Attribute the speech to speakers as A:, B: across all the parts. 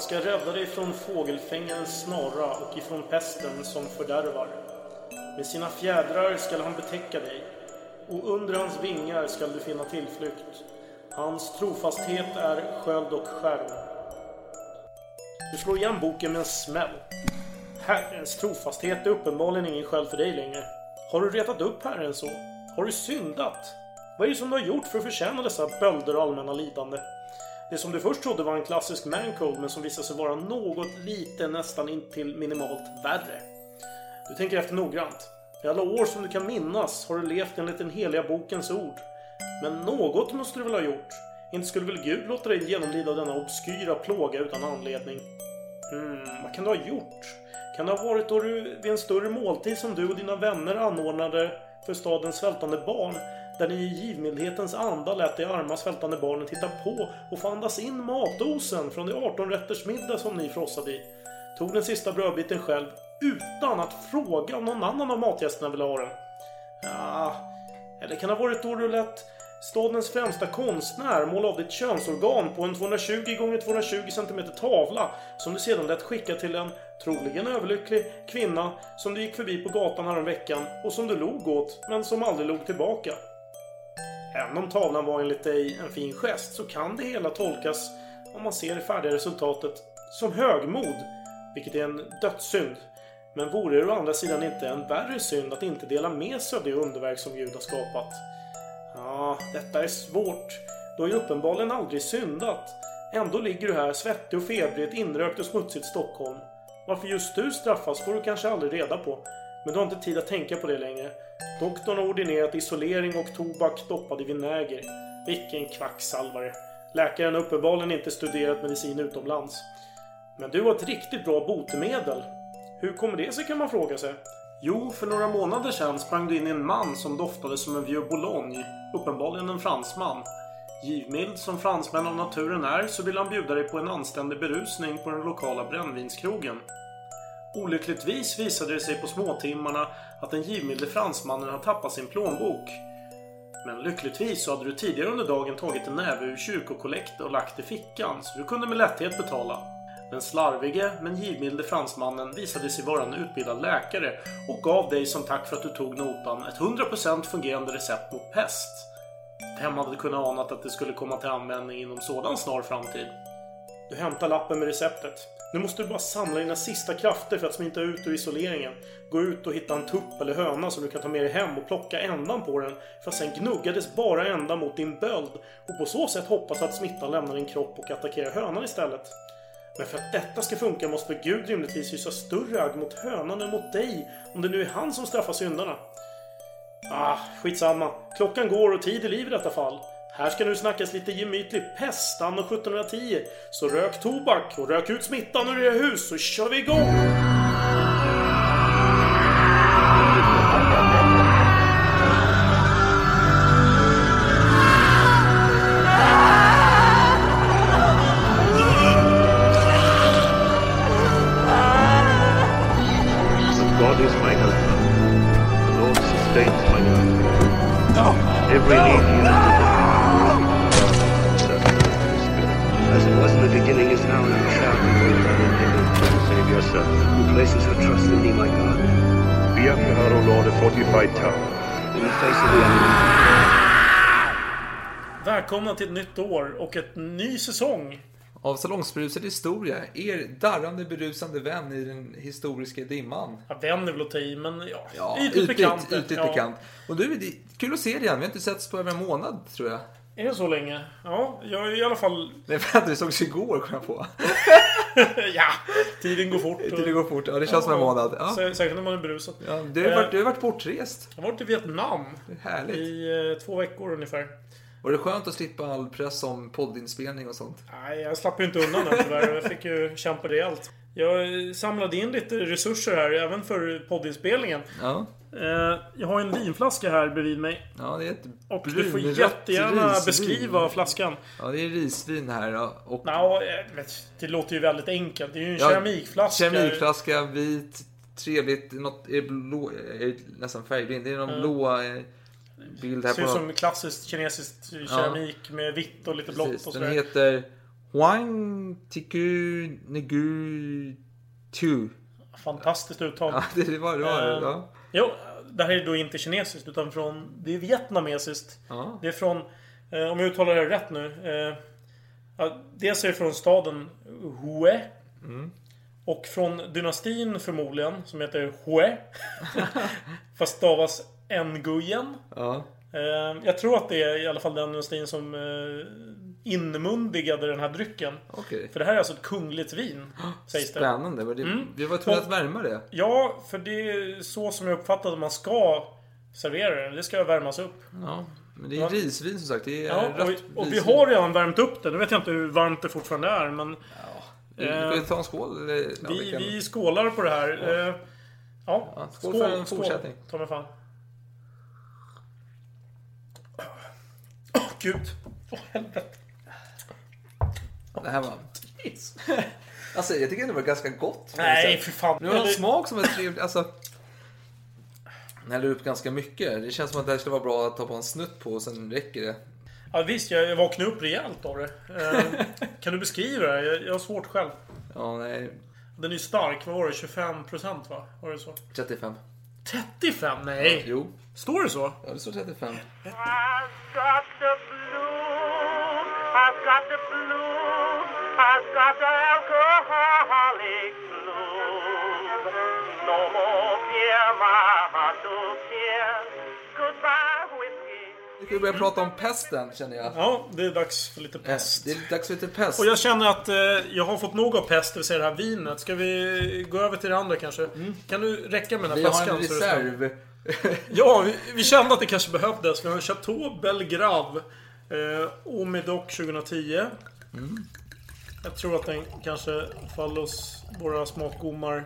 A: Han ska rädda dig från fågelfängarens snara och ifrån pesten som fördärvar. Med sina fjädrar skall han betäcka dig och under hans vingar skall du finna tillflykt. Hans trofasthet är sköld och skärm. Du slår igen boken med en smäll. Herrens trofasthet är uppenbarligen ingen sköld för dig längre. Har du retat upp Herren så? Har du syndat? Vad är det som du har gjort för att förtjäna dessa bölder och allmänna lidande? Det som du först trodde var en klassisk mancode men som visade sig vara något lite nästan intill minimalt värre. Du tänker efter noggrant. I alla år som du kan minnas har du levt enligt den heliga bokens ord. Men något måste du väl ha gjort? Inte skulle väl Gud låta dig genomlida denna obskyra plåga utan anledning? Hmm, vad kan du ha gjort? Kan det ha varit då du vid en större måltid som du och dina vänner anordnade för stadens svältande barn där ni i givmildhetens anda lät de arma svältande barnen titta på och få andas in matdosen från de 18 rätters middag som ni frossade i. Tog den sista brödbiten själv utan att fråga om någon annan av matgästerna ville ha den. Ja, eller kan det ha varit då du lät stadens främsta konstnär måla av ditt könsorgan på en 220 x 220 cm tavla som du sedan lät skicka till en troligen överlycklig kvinna som du gick förbi på gatan häromveckan och som du log åt men som aldrig log tillbaka. Även om tavlan var enligt dig en fin gest så kan det hela tolkas, om man ser det färdiga resultatet, som högmod, vilket är en dödssynd. Men vore det å andra sidan inte en värre synd att inte dela med sig av det underverk som Gud har skapat? Ja, detta är svårt. Du har ju uppenbarligen aldrig syndat. Ändå ligger du här svettig och febrig i ett inrökt och smutsigt Stockholm. Varför just du straffas får du kanske aldrig reda på. Men du har inte tid att tänka på det längre. Doktorn har ordinerat isolering och tobak doppad i vinäger. Vilken kvacksalvare. Läkaren har uppenbarligen inte studerat medicin utomlands. Men du har ett riktigt bra botemedel. Hur kommer det sig kan man fråga sig? Jo, för några månader sedan sprang du in i en man som doftade som en vieux boulogne. Uppenbarligen en fransman. Givmild som fransmän av naturen är så vill han bjuda dig på en anständig berusning på den lokala brännvinskrogen. Olyckligtvis visade det sig på småtimmarna att den givmilde fransmannen har tappat sin plånbok. Men lyckligtvis så hade du tidigare under dagen tagit en näve ur kyrkokollekt och lagt i fickan så du kunde med lätthet betala. Den slarvige men givmilde fransmannen visade sig vara en utbildad läkare och gav dig som tack för att du tog notan ett 100% fungerande recept mot pest. Vem hade kunnat ana att det skulle komma till användning inom sådan snar framtid? Du hämtar lappen med receptet. Nu måste du bara samla dina sista krafter för att smita ut ur isoleringen. Gå ut och hitta en tupp eller höna som du kan ta med dig hem och plocka ändan på den för att sen gnugga dess bara ända mot din böld och på så sätt hoppas att smittan lämnar din kropp och attackerar hönan istället. Men för att detta ska funka måste väl Gud rimligtvis hysa större agg mot hönan än mot dig om det nu är han som straffar syndarna. Ah, skitsamma. Klockan går och tid är liv i detta fall. Här ska nu snackas lite gemytlig pest anno 1710. Så rök tobak och rök ut smittan ur era hus så kör vi igång! Välkomna till ett nytt år och ett ny säsong.
B: Av Salongsberusad historia, er darrande berusande vän i den historiska dimman.
A: Ja, vän är väl att ta i, men ja.
B: Ja,
A: ytligt bekant.
B: Ytligt
A: ja.
B: bekant. Och du, det är kul att se dig igen. Vi har inte setts på över en månad, tror jag.
A: Är det så länge? Ja, jag är i alla fall...
B: Nej, att vi sågs igår, kom jag på.
A: ja, tiden går fort.
B: Det går fort. Ja, det känns som en månad. Ja.
A: Sä- Säkert när man är berusad.
B: Ja, du, har varit, du har varit bortrest.
A: Jag har varit i Vietnam
B: Härligt.
A: i eh, två veckor ungefär.
B: Var det skönt att slippa all press om poddinspelning och sånt?
A: Nej, jag slapp ju inte undan än tyvärr. Jag fick ju kämpa rejält. Jag samlade in lite resurser här, även för poddinspelningen.
B: Ja,
A: Eh, Jag har en vinflaska här bredvid mig.
B: ja det är ett
A: Och du får jättegärna
B: risvin.
A: beskriva flaskan.
B: Ja, det är risvin här. Och
A: Nå, eh, det låter ju väldigt enkelt. Det är ju en
B: Ja,
A: keramikflaska.
B: keramikflaska, vit, trevligt. Något, är blå, är nästan färgblind. Det är någon blå eh, bild här
A: Ser ut som klassiskt kinesiskt keramik med vitt och lite blått och
B: den
A: sådär.
B: heter Huang Tiku Negu Tu.
A: Fantastiskt uttal.
B: Ja, det var det. Var,
A: Eh,
B: ja.
A: Jo, det här är då inte kinesiskt utan från... Det är vietnamesiskt.
B: Ja.
A: Det är från... Eh, om jag uttalar det rätt nu. Eh, ja, dels är det från staden Hue.
B: Mm.
A: Och från dynastin förmodligen, som heter Hue. Fast stavas Nguyen.
B: Ja.
A: Eh, jag tror att det är i alla fall den dynastin som eh, inmundigade den här drycken.
B: Okej.
A: För det här är alltså ett kungligt vin, sägs det.
B: Spännande. Det,
A: Mm.
B: Vi var tvungna att värma det.
A: Ja, för det är så som jag uppfattar att man ska servera det. Det ska värmas upp.
B: Ja. Men det är
A: Ja.
B: risvin som sagt. Det är
A: Ja,
B: rött
A: och, och vi har redan värmt upp det. Nu vet jag inte hur varmt det fortfarande är, men
B: Vi kan ta en skål. Eller, ja,
A: vi,
B: vi
A: vi skålar på det här. Ja, ja.
B: Ja, skål för en fortsättning.
A: Ta mig fan. Åh, gud. Åh, helvete.
B: Det här var... Alltså jag tycker det var ganska gott.
A: Nej, för fan.
B: Nu har en smak som är trevlig. Alltså... Den häller upp ganska mycket. Det känns som att det här skulle vara bra att ta på en snutt på och sen räcker det.
A: Ja, visst, jag vaknade upp rejält av det. Eh, kan du beskriva det? Jag, jag har svårt själv.
B: Ja, nej.
A: Den är ju stark. Vad var det? 25 procent va? Var det så?
B: 35.
A: 35? Nej.
B: Jo.
A: Står det så?
B: Ja, det står 35.
C: I've got the blues. I've got the alcoholic blues. No more beer, my heart to cheer. Goodbye, whiskey.
B: Nu ska vi börja prata om pesten känner jag.
A: Ja, det är dags för lite pest.
B: Det är dags för lite pest.
A: Och jag känner att eh, jag har fått nog av pest, det vill säga det här vinet. Ska vi gå över till det andra kanske? Kan du räcka med den
B: Vi
A: här
B: har en
A: flaskan? är det snällt?
B: reserv.
A: Ja, vi, vi kände att det kanske behövdes. Vi har en Chateau Belgrave. Eh, Omedoc 2010. Jag tror att den kanske faller oss våra smakgommar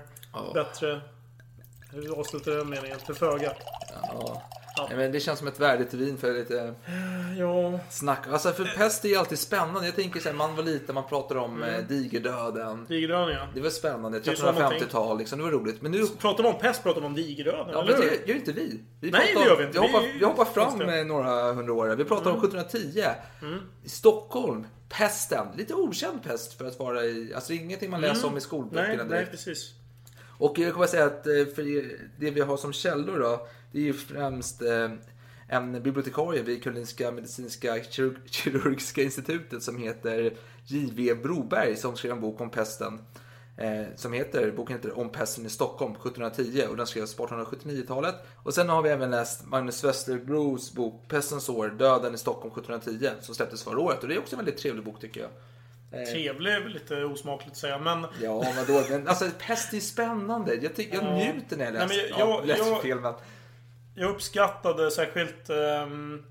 A: bättre. Hur avslutar den meningen? Till föga.
B: Ja. Nej, men det känns som ett värdigt vin för lite
A: Ja,
B: snack. Alltså för pest är ju alltid spännande. Jag tänker så här, man var liten, man pratade om
A: Mm.
B: eh, digerdöden.
A: digerdöden ja.
B: Det var spännande.
A: är så någonting.
B: 1350-tal liksom. Det var roligt. Men nu...
A: Pratar man om pest pratar man om digerdöden,
B: Ja,
A: eller
B: men
A: hur?
B: det gör inte vi. vi
A: Nej,
B: pratar-
A: det gör vi inte.
B: Vi hoppar,
A: vi
B: hoppar fram.
A: Mm.
B: med några hundra år. Vi pratar om 1710. I Stockholm. Pesten. Lite okänd pest för att vara i... Alltså ingenting man läser om i skolböckerna
A: Mm. Nej,
B: direkt.
A: precis.
B: Och jag kan bara säga att eh, för det vi har som källor då, det är ju främst eh, en bibliotekarie vid Karolinska medicinska kirurg- kirurgiska institutet som heter J.V. Broberg som skrev en bok om pesten. Eh, som heter, boken heter Om pesten i Stockholm 1710 och den skrevs på 1879-talet. Och sen har vi även läst Magnus Westerbros bok Pestens år, Döden i Stockholm 1710 som släpptes förra året. Och det är också en väldigt trevlig bok tycker jag.
A: Trevlig är lite osmakligt att säga, men...
B: Ja, vadå? Men alltså pest är spännande. Jag, tycker, jag
A: Ja.
B: njuter när jag
A: Nej,
B: läser.
A: men jag-
B: ja, läser
A: jag-
B: fel, men...
A: Jag uppskattade särskilt ehm,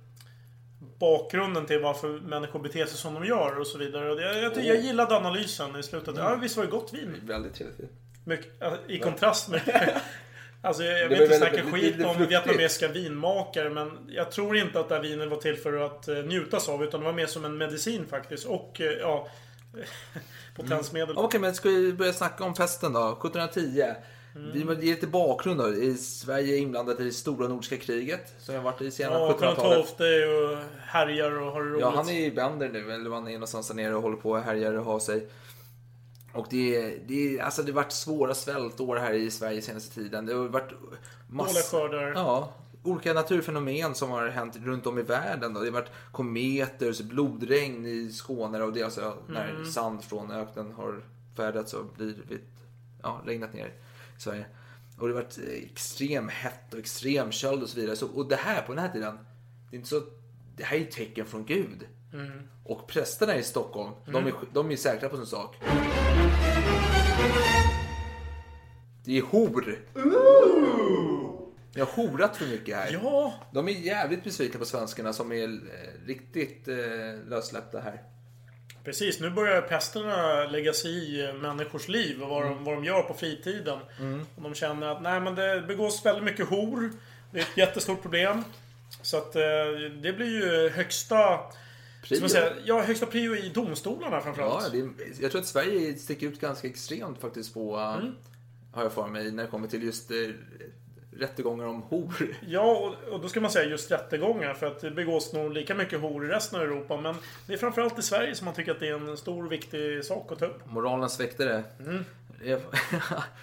A: bakgrunden till varför människor beter sig som de gör och så vidare. Jag, jag, jag gillade analysen i slutet.
B: Mm.
A: Ja, visst var det gott vin?
B: Väldigt trevligt.
A: Mycket, alltså, I kontrast med... Alltså jag, jag vill inte snacka skit
B: lite
A: om vietnamesiska vinmakare men jag tror inte att det här vinet var till för att uh, njutas av utan det var mer som en medicin faktiskt. Och eh, ja... potensmedel.
B: Okej, men ska vi börja snacka om pesten då? 1710.
A: Mm.
B: Vi vill ge lite bakgrund då. I Sverige är inblandat i det stora nordiska kriget. Som har varit i sena
A: Ja, Karl
B: 1700-talet.
A: XII är och härjar och har det roligt.
B: Ja, han är ju bänder nu. Eller han är någonstans där nere och håller på och härjar och har sig. Och det, är- det, alltså det har varit svåra svältår här i Sverige senaste tiden. Det har varit
A: Dåliga skördar.
B: Ja, olika naturfenomen som har hänt runt om i världen. Då. Det har varit kometer, blodregn i Skåne och det är alltså när
A: Mm.
B: sand från öknen har färdats och blivit, ja, regnat ner i Sverige. Och det har varit extrem hett och extrem köld och så vidare. Så, och det här, på den här tiden, det är inte så, det här är ju tecken från Gud.
A: Mm.
B: Och prästerna i Stockholm, de, är, de är säkra på sin sak. Det är hor. Jag har horat för mycket här.
A: Ja,
B: De är jävligt besvikna på svenskarna som är eh, riktigt eh, lössläppta här.
A: Precis, nu börjar pesterna lägga sig i eh, människors liv och vad,
B: Mm.
A: de, vad de gör på fritiden. Och de känner att nej, men det begås väldigt mycket hor. Det är ett jättestort problem. Så att eh, det blir ju högsta... Man säga, ja, högsta prio i domstolarna
B: Ja,
A: framförallt.
B: det är, jag tror att Sverige sticker ut ganska extremt faktiskt på,
A: Mm.
B: har jag för mig, när det kommer till just eh, rättegångar om hor.
A: Ja, och, och då ska man säga just rättegångar för att det begås nog lika mycket hor i resten av Europa. Men det är framförallt i Sverige som man tycker att det är en stor och viktig sak att ta upp.
B: Moralens väktare.
A: Mm.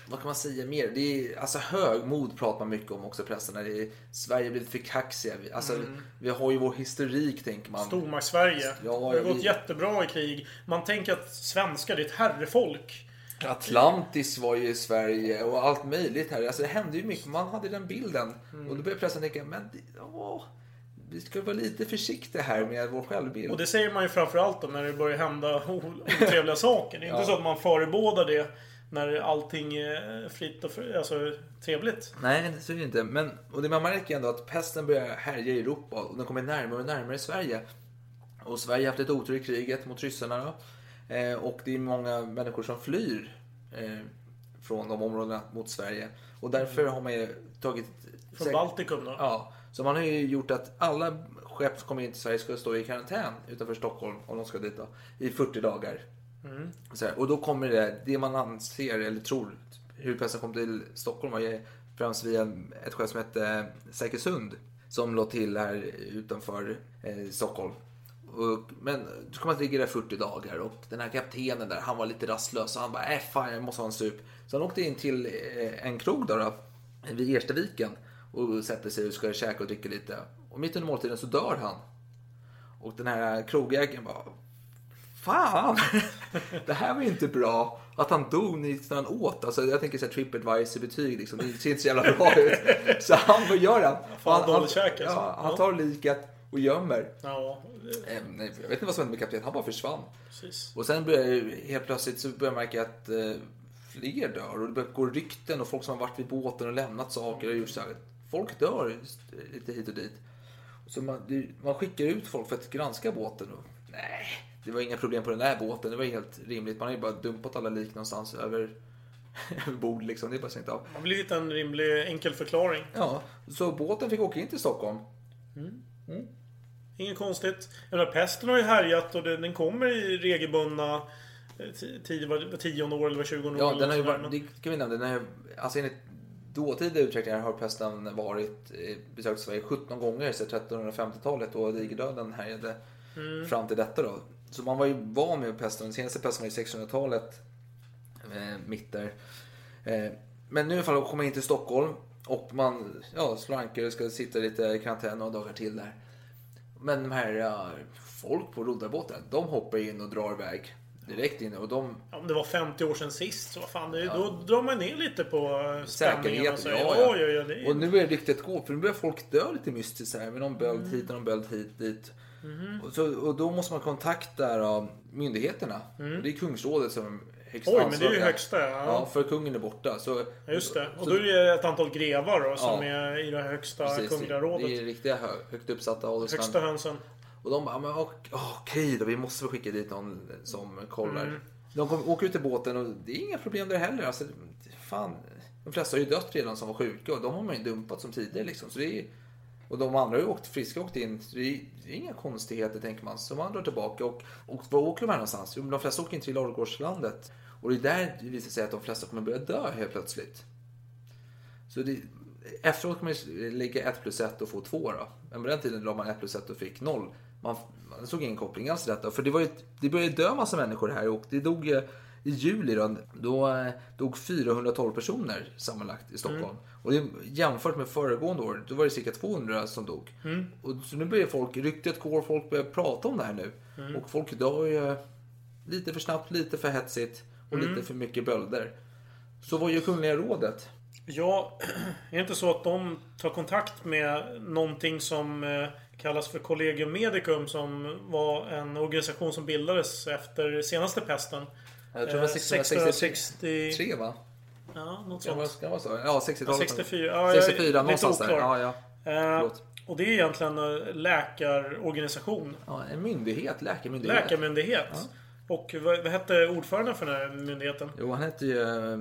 B: Vad kan man säga mer? Det är, alltså högmod pratar man mycket om också prästerna. Det är, Sverige har blivit för kaxiga. Alltså,
A: Mm.
B: Vi har ju vår historik tänker man.
A: Stormakt-Sverige.
B: Ja,
A: det har gått
B: vi-
A: jättebra i krig. Man tänker att svenskar det är ett herrefolk.
B: Atlantis var ju i Sverige och allt möjligt här. Alltså det hände ju mycket. Man hade den bilden.
A: Mm.
B: Och då började prästen tänka, men det- åh, vi ska vara lite försiktiga här med vår självbild.
A: Och det säger man ju framförallt då när det börjar hända otrevliga saker. Det är inte
B: Ja.
A: så att man förebådar det när allting är fritt och fri, alltså, trevligt.
B: Nej, så är det inte. Men, och det man märker ändå att pesten börjar härja i Europa och den kommer närmare och närmare Sverige. Och Sverige har haft ett otur i kriget mot ryssarna. Då. Eh, och det är många människor som flyr eh, från de områdena mot Sverige. Och därför har man ju tagit...
A: Från
B: säk-
A: Baltikum då.
B: Ja, så man har ju gjort att alla skepp som kommer in till Sverige ska stå i karantän utanför Stockholm, om de ska dit då, i 40 dagar. Så här, och då kommer det, det man anser eller tror, hur pesten kom till Stockholm var ju främst via ett skepp som hette Säkersund. Som låg till här utanför eh, Stockholm. Och, men då ska man ligga där 40 dagar och den här kaptenen där, han var lite rastlös och han bara, äh fan jag måste ha en sup. Så han åkte in till eh, en krog då vid Erstaviken och sätter sig och ska käka och dricka lite. Och mitt under måltiden så dör han. Och den här krogägaren bara, Fan! Det här var ju inte bra. Att han dog när han åt. Alltså, jag tänker så här Tripadvisor-betyg. Liksom. Det ser inte så jävla bra ut. Så han, vad gör han?
A: Fan,
B: han,
A: dålig käk, alltså.
B: ja, han tar liket och gömmer.
A: Ja,
B: Eh, nej, jag vet inte vad som hände med kaptenen. Han bara försvann.
A: precis.
B: Och sen börjar jag, helt plötsligt så börjar jag märka att eh, fler dör. Och det börjar gå rykten och folk som har varit vid båten och lämnat saker. Och gjort så här. Folk dör lite hit och dit. Så man, det, man skickar ut folk för att granska båten. Och, nej, det var inga problem på den där båten. Det var helt rimligt. Man har ju bara dumpat alla lik någonstans över, bord. Liksom. Det är bara stängt av.
A: Det har blivit en rimlig enkel förklaring.
B: Ja, så båten fick åka in till Stockholm.
A: Inget konstigt. Menar, pesten har ju härjat och den kommer i regelbundna eh, tio, var tionde år eller var tjugonde år.
B: Ja,
A: eller
B: den har ju varit, det kan vi nämna. Den har, alltså enligt dåtida uträkningar har pesten varit eh, besökt Sverige 17 gånger sedan 1350-talet och digerdöden härjade fram till detta då. Så man var ju van med pesten. Den senaste pesten var ju 600-talet. Eh, mitt där. Eh, men nu i alla fall kommer man in till Stockholm och man ja, slår anker och ska sitta lite i karantän några dagar till där. Men de här ja, folk på roddarbåten, de hoppar in och drar iväg direkt in och de
A: Ja, om det var 50 år sedan sist så vad fan, det, då drar man ner lite på eh.
B: Säkerhet,
A: och
B: ja,
A: ja,
B: ja.
A: ja, ja, det är...
B: Och nu börjar ryktet gå, för nu börjar folk dö lite mystiskt här. Med någon böld
A: Mm.
B: hit och någon böld hit, dit.
A: Mhm.
B: Och, så, och då måste man kontakta då, myndigheterna. Och det är kungsrådet som är högst
A: Mm. Oj, men det är ju högsta. Ja.
B: Ja, för kungen är borta. Så,
A: Just det. Och
B: så-
A: då är det ett antal grevar då som
B: Ja.
A: är i det högsta
B: precis,
A: kungliga rådet.
B: Det är riktiga hö, högt uppsatta adelsmän.
A: Högsta hönsen.
B: Och de bara, men ok- okej då, vi måste väl skicka dit någon som kollar.
A: Mm.
B: De kom, åker ut till båten och det är inga problem där heller. Alltså, fan, de flesta har ju dött redan som var sjuka och de har man ju dumpat som tidigare. Liksom. Så det är, och de andra har ju åkt friska åkt in. Så det är, det är inga konstigheter tänker man. Så man drar tillbaka. Och, och var åker de här någonstans? Jo, men de flesta åker in till Ladugårdslandet. Och det är där det visar sig att de flesta kommer börja dö helt plötsligt. Så det, efteråt kan man lägga 1 plus 1 och få 2 då. Men på den tiden la man 1 plus 1 och fick 0. Man, man såg ingen koppling alls till detta. För det, var ju, det började dö massa människor här och det dog eh, i juli då, då eh, dog 412 personer sammanlagt i Stockholm. Mm. Och jämfört med föregående år, då var det cirka 200 som dog. Och, så nu börjar folk, ryktet går, folk börjar prata om det här nu. Och folk dör ju lite för snabbt, lite för hetsigt och lite för mycket bölder. Så vad gör Kungliga rådet?
A: Ja, är det inte så att de tar kontakt med någonting som eh, kallas för Collegium Medicum som var en organisation som bildades efter senaste pesten.
B: Jag tror det var
A: Eh,
B: 1663
A: 660...
B: va?
A: Ja, något sånt.
B: kan vara så? Ja, 60-talet.
A: 64. Ja, jag är
B: 64,
A: lite
B: någonstans där. Ja, ja.
A: Eh,
B: Förlåt.
A: och det är egentligen en läkarorganisation.
B: ja, en myndighet, läkarmyndighet.
A: Läkarmyndighet. Och vad, vad hette ordföranden för den här myndigheten?
B: Jo, han hette ju eh,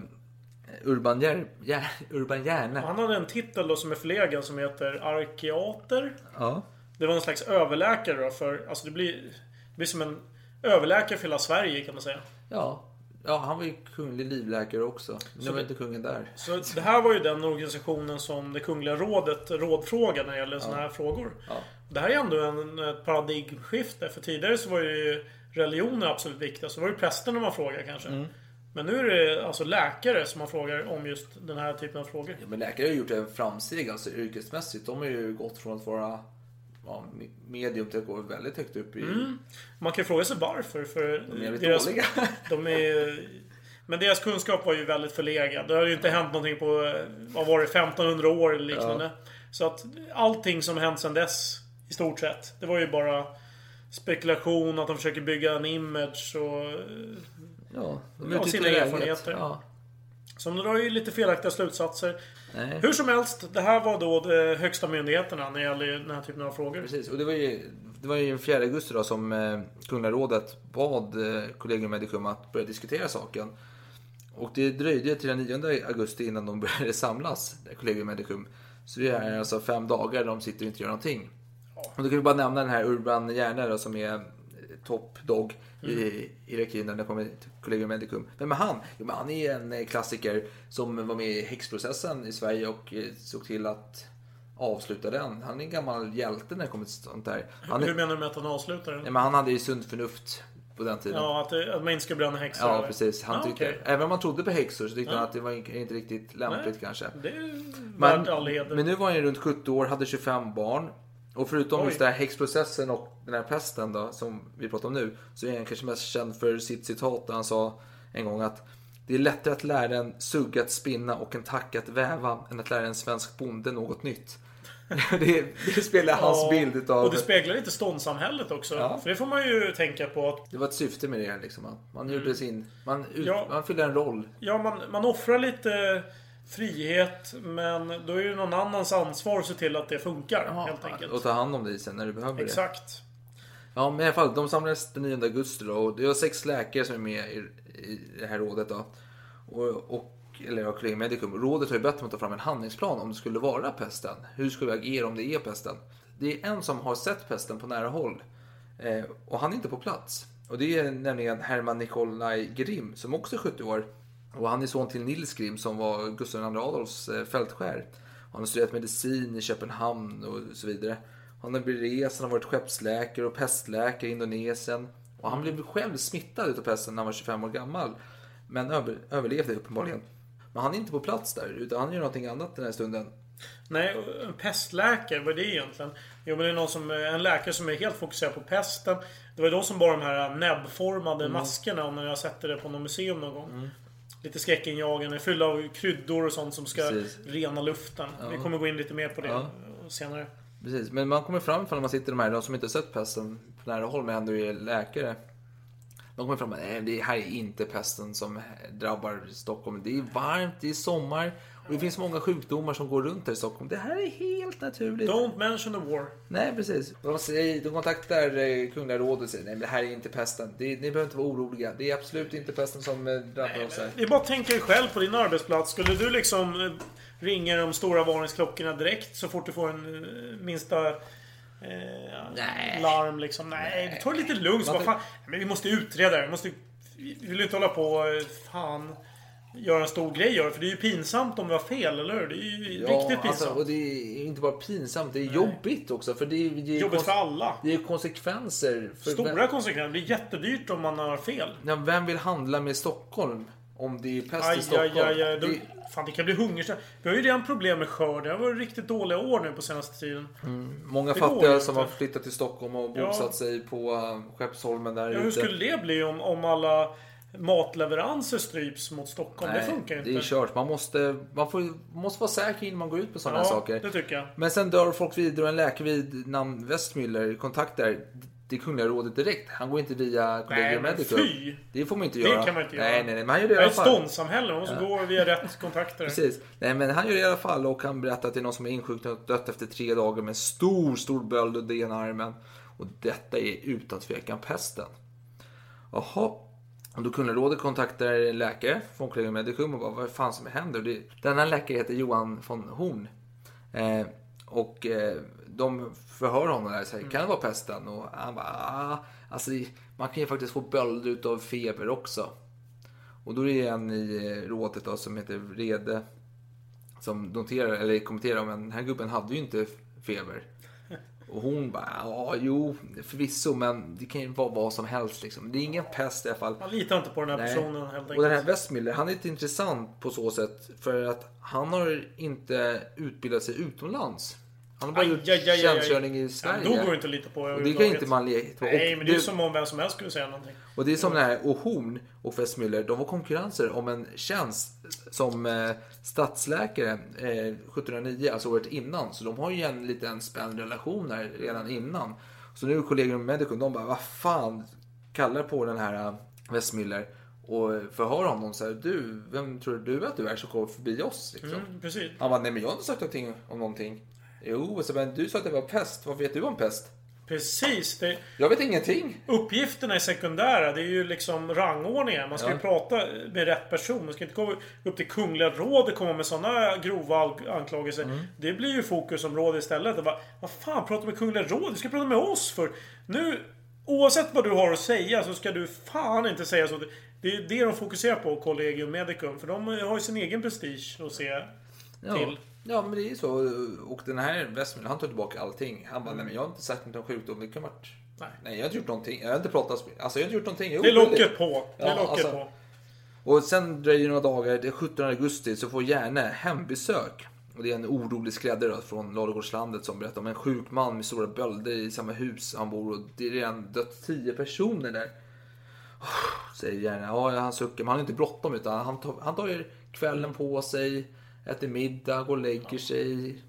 B: Urban, Jär, Jär, Urban Järne.
A: Han hade en titel då som är förlegad som heter arkeater.
B: Ja.
A: Det var en slags överläkare då för, alltså det blir, det blir som en överläkare för hela Sverige kan man säga.
B: Ja. Ja, han var ju kunglig livläkare också. Men det var inte kungen där.
A: Så det här var ju den organisationen som det Kungliga Rådet rådfrågade när det gäller sådana här frågor.
B: Ja.
A: Det här är ändå en, ett paradigmskifte. För tidigare så var ju religionen absolut viktigast. Så var det prästerna man frågade kanske.
B: Mm.
A: Men nu är det alltså läkare som man frågar om just den här typen av frågor.
B: Ja, men läkare har ju gjort en framsteg alltså yrkesmässigt. De har ju gått från att vara ja, me- medium till att gå väldigt högt upp i...
A: Man kan fråga sig varför. För
B: De är jävligt
A: deras,
B: dåliga.
A: de är, men deras kunskap var ju väldigt förlegad. Det har ju inte hänt någonting på, vad var det, 1500 år eller liknande. Så att allting som hänt sedan dess, i stort sett, det var ju bara spekulation, att de försöker bygga en image och...
B: Ja, de
A: Ja, sina erfarenheter.
B: Ja.
A: Som drar ju lite felaktiga slutsatser.
B: Nej.
A: Hur som helst, det här var då de högsta myndigheterna när det gäller den här typen av frågor.
B: Precis, och det var ju, det var ju den 4 augusti då som eh, Kungliga rådet bad eh, Collegium Medicum att börja diskutera saken. Och det dröjde till den 9 augusti innan de började samlas, Collegium Medicum. Så det är alltså fem dagar de sitter och inte gör någonting. Och då kan vi bara nämna den här Urban Järne då, som är eh, top dog i hierarkin när det kommer till Collegium Medicum. Vem är han? Jo, men han är en eh, klassiker som var med i häxprocessen i Sverige och eh, såg till att avsluta den. Han är en gammal hjälte när det kommer till sånt där. Han,
A: Hur menar du med att han avslutar den?
B: nej, men han hade ju sunt förnuft på den tiden.
A: Ja, att, det- att man inte ska bränna häxor?
B: Ja,
A: eller?
B: precis. Han
A: Ja,
B: tyckte,
A: okej.
B: Även om man trodde på häxor så tyckte
A: Ja.
B: han att det var inte riktigt lämpligt
A: Nej.
B: kanske.
A: Det är
B: Men,
A: all heder.
B: men nu var han ju runt 70 år, hade 25 barn. Och förutom
A: Oj.
B: just den här häxprocessen och den här pesten då, som vi pratar om nu, så är han kanske mest känd för sitt citat där han sa en gång att det är lättare att lära en sugga att spinna och en tack att väva än att lära en svensk bonde något nytt. det, det spelar hans
A: Ja,
B: bild utav...
A: Och det speglar lite ståndssamhället också.
B: Ja.
A: För det får man ju tänka på. att
B: Det var ett syfte med det liksom. att Man gjorde sin... Man, ut,
A: Mm. Ja.
B: man fyllde en roll.
A: Ja, man, man offrar lite frihet. Men då är det någon annans ansvar att se till att det funkar. helt enkelt.
B: Och ta hand om dig sen när du behöver det.
A: Exakt.
B: Ja, men i alla fall, de samlades den 9 augusti då, och det var sex läkare som är med i, i det här rådet då. Och, och eller ja, Collegium Medicum. Rådet har ju bett dem att ta fram en handlingsplan om det skulle vara pesten. Hur ska vi agera om det är pesten? Det är en som har sett pesten på nära håll. Eh, och han är inte på plats. Och det är nämligen Herman Nikolaj Grimm som också är 70 år. Och han är son till Nils Grimm som var Gustav II Adolfs eh, fältskär. Han har studerat medicin i Köpenhamn och så vidare. Han har berest, han har varit skeppsläkare och pestläkare i Indonesien. Och han blev själv smittad utav pesten när han var 25 år gammal. Men över, överlevde uppenbarligen. Men han är inte på plats där, utan han gör någonting annat den här stunden.
A: Nej, en pestläkare, vad är det egentligen? Jo, men det är någon som, en läkare som är helt fokuserad på pesten. Det var ju de som bar de här näbbformade maskerna, om ni har sett det på något museum någon gång. Lite skräckinjagande, fyllda av kryddor och sånt som ska
B: Precis.
A: rena luften. Vi kommer gå in lite mer på det
B: Ja.
A: senare.
B: Precis, men man kommer fram ifall man sitter de här, de som inte har sett pesten på nära håll men ändå är läkare. De kommer fram och nej det här är inte pesten som drabbar Stockholm. Det är varmt, det är sommar och det finns många sjukdomar som går runt här i Stockholm. Det här är helt naturligt.
A: Don't mention the war.
B: Nej, precis. De, säger, de kontaktar eh, Kungliga rådet och säger, nej men det här är inte pesten. Det, ni behöver inte vara oroliga. Det är absolut inte pesten som eh, drabbar oss här.
A: Är bara dig själv på din arbetsplats. Skulle du liksom eh, ringa de stora varningsklockorna direkt så fort du får en minsta eh,
B: Nej.
A: larm liksom? Nej, ta det lite lugnt. Så
B: Man
A: bara, fan, men vi måste utreda det. Vi, måste, vi vill inte hålla på fan göra en stor grej av det. För det är ju pinsamt om vi har fel, eller hur? Det är ju riktigt pinsamt.
B: alltså, och det är inte bara pinsamt, det är jobbigt också. För det, är- det, är
A: Jobbigt för alla.
B: Det är konsekvenser.
A: Stora
B: vem,
A: konsekvenser. Det blir jättedyrt om man har fel.
B: ja, vem vill handla med Stockholm? Om det är pest i
A: Aj,
B: Stockholm.
A: aj, aj, aj.
B: Det,
A: fan, det kan bli hungersnöd. Vi har ju redan problem med skörd. Det har varit riktigt dåliga år nu på senaste tiden.
B: många
A: det
B: fattiga som har flyttat till Stockholm och
A: Ja.
B: bosatt sig på uh, Skeppsholmen där
A: Ja, hur
B: ute.
A: skulle det bli om, om alla matleveranser stryps mot Stockholm? det funkar ju
B: det
A: inte.
B: är kört. Man måste, man får, måste vara säker innan man går ut på sådana
A: ja,
B: här saker.
A: det tycker jag.
B: Men sen dör folk vidare och en läkare vid namn Westmüller kontaktar det Kungliga rådet direkt. Han går inte via
A: Nej,
B: Collegium
A: men
B: Medicum.
A: fy!
B: Det får man inte
A: Det
B: göra.
A: kan man inte
B: nej,
A: göra.
B: Nej, nej, men han gör det i
A: Det är
B: alla
A: ett
B: fall.
A: ståndssamhälle. Man måste gå via rätt kontakter.
B: Precis. Nej, men han gör det i alla fall och han berättar att det är någon som är insjuknat och dött efter tre dagar med en stor, stor böld under ena armen. Och detta är utan tvekan pesten. Jaha. Och då kunde rådet kontakta en läkare från Collegium Medicum och bara vad fan som händer? Det, denna läkare heter Johan von Horn. Eh, och eh, de förhör honom där och säger, kan det vara pesten? Och han bara, ah, alltså man kan ju faktiskt få bölder utav feber också. Och då är det en i eh, rådet då, som heter Vrede som noterar, eller kommenterar, men den här gubben hade ju inte feber. Och hon bara, ja jo förvisso men det kan ju vara vad som helst liksom. Det är ingen pest i alla fall.
A: Man litar inte på den här
B: Nej.
A: personen helt enkelt.
B: Och den här Westmiller, han är lite intressant på så sätt för att han har inte utbildat sig utomlands. Han har bara
A: Aj,
B: gjort
A: aj, aj,
B: tjänstgöring i
A: Ja,
B: Sverige.
A: då går det inte att lita på
B: och det kan inte man leta på.
A: Nej, men det är
B: det-
A: som om vem som helst skulle säga någonting.
B: och det är som den här, och Horn och Westmüller, de var konkurrenser om en tjänst som eh, stadsläkare eh, 1709, alltså året innan. Så de har ju en liten spänd relation här redan innan. Så nu är Collegium Medicum, de bara, vad fan, kallar på den här eh, Westmüller och förhör honom så här, du, vem tror du att du är som kommer förbi oss? Liksom.
A: Mm, precis.
B: Han bara, nej men jag har inte sagt någonting om någonting. Jo, men du sa att det var pest, vad vet du om pest?
A: Precis. Det,
B: Jag vet ingenting.
A: uppgifterna är sekundära. Det är ju liksom rangordningen. Man ska
B: Ja.
A: ju prata med rätt person. Man ska inte komma upp till Kungliga rådet och komma med sådana grova anklagelser.
B: Mm.
A: Det blir ju fokusområde istället. Bara, vad fan, prata med Kungliga rådet? Du ska prata med oss för. Nu, oavsett vad du har att säga så ska du fan inte säga så. Det- Det är det de fokuserar på, Collegium Medicum. För de har ju sin egen prestige att se
B: Ja.
A: till.
B: Ja, men det är ju så. Och den här Westman, han tar tillbaka allting. Han bara, nej men jag har inte sagt något om sjukdom. Det kan varit...
A: Nej.
B: Nej, jag har inte gjort någonting. Jag har inte pratat... Alltså jag har inte gjort någonting. Jo,
A: Det locket på. Det
B: Ja,
A: locket
B: alltså.
A: på.
B: Och sen dröjer det några dagar. Det är 17 augusti så får Järne hembesök. Och det är en orolig skräddare från Ladugårdslandet som berättar om en sjuk man med stora bölder i samma hus han bor. Och det är redan dött 10 personer där. Säger Järne. Ja, han suckar. Men han har inte bråttom utan han tar, han tar kvällen på sig. Äter middag, går och lägger sig.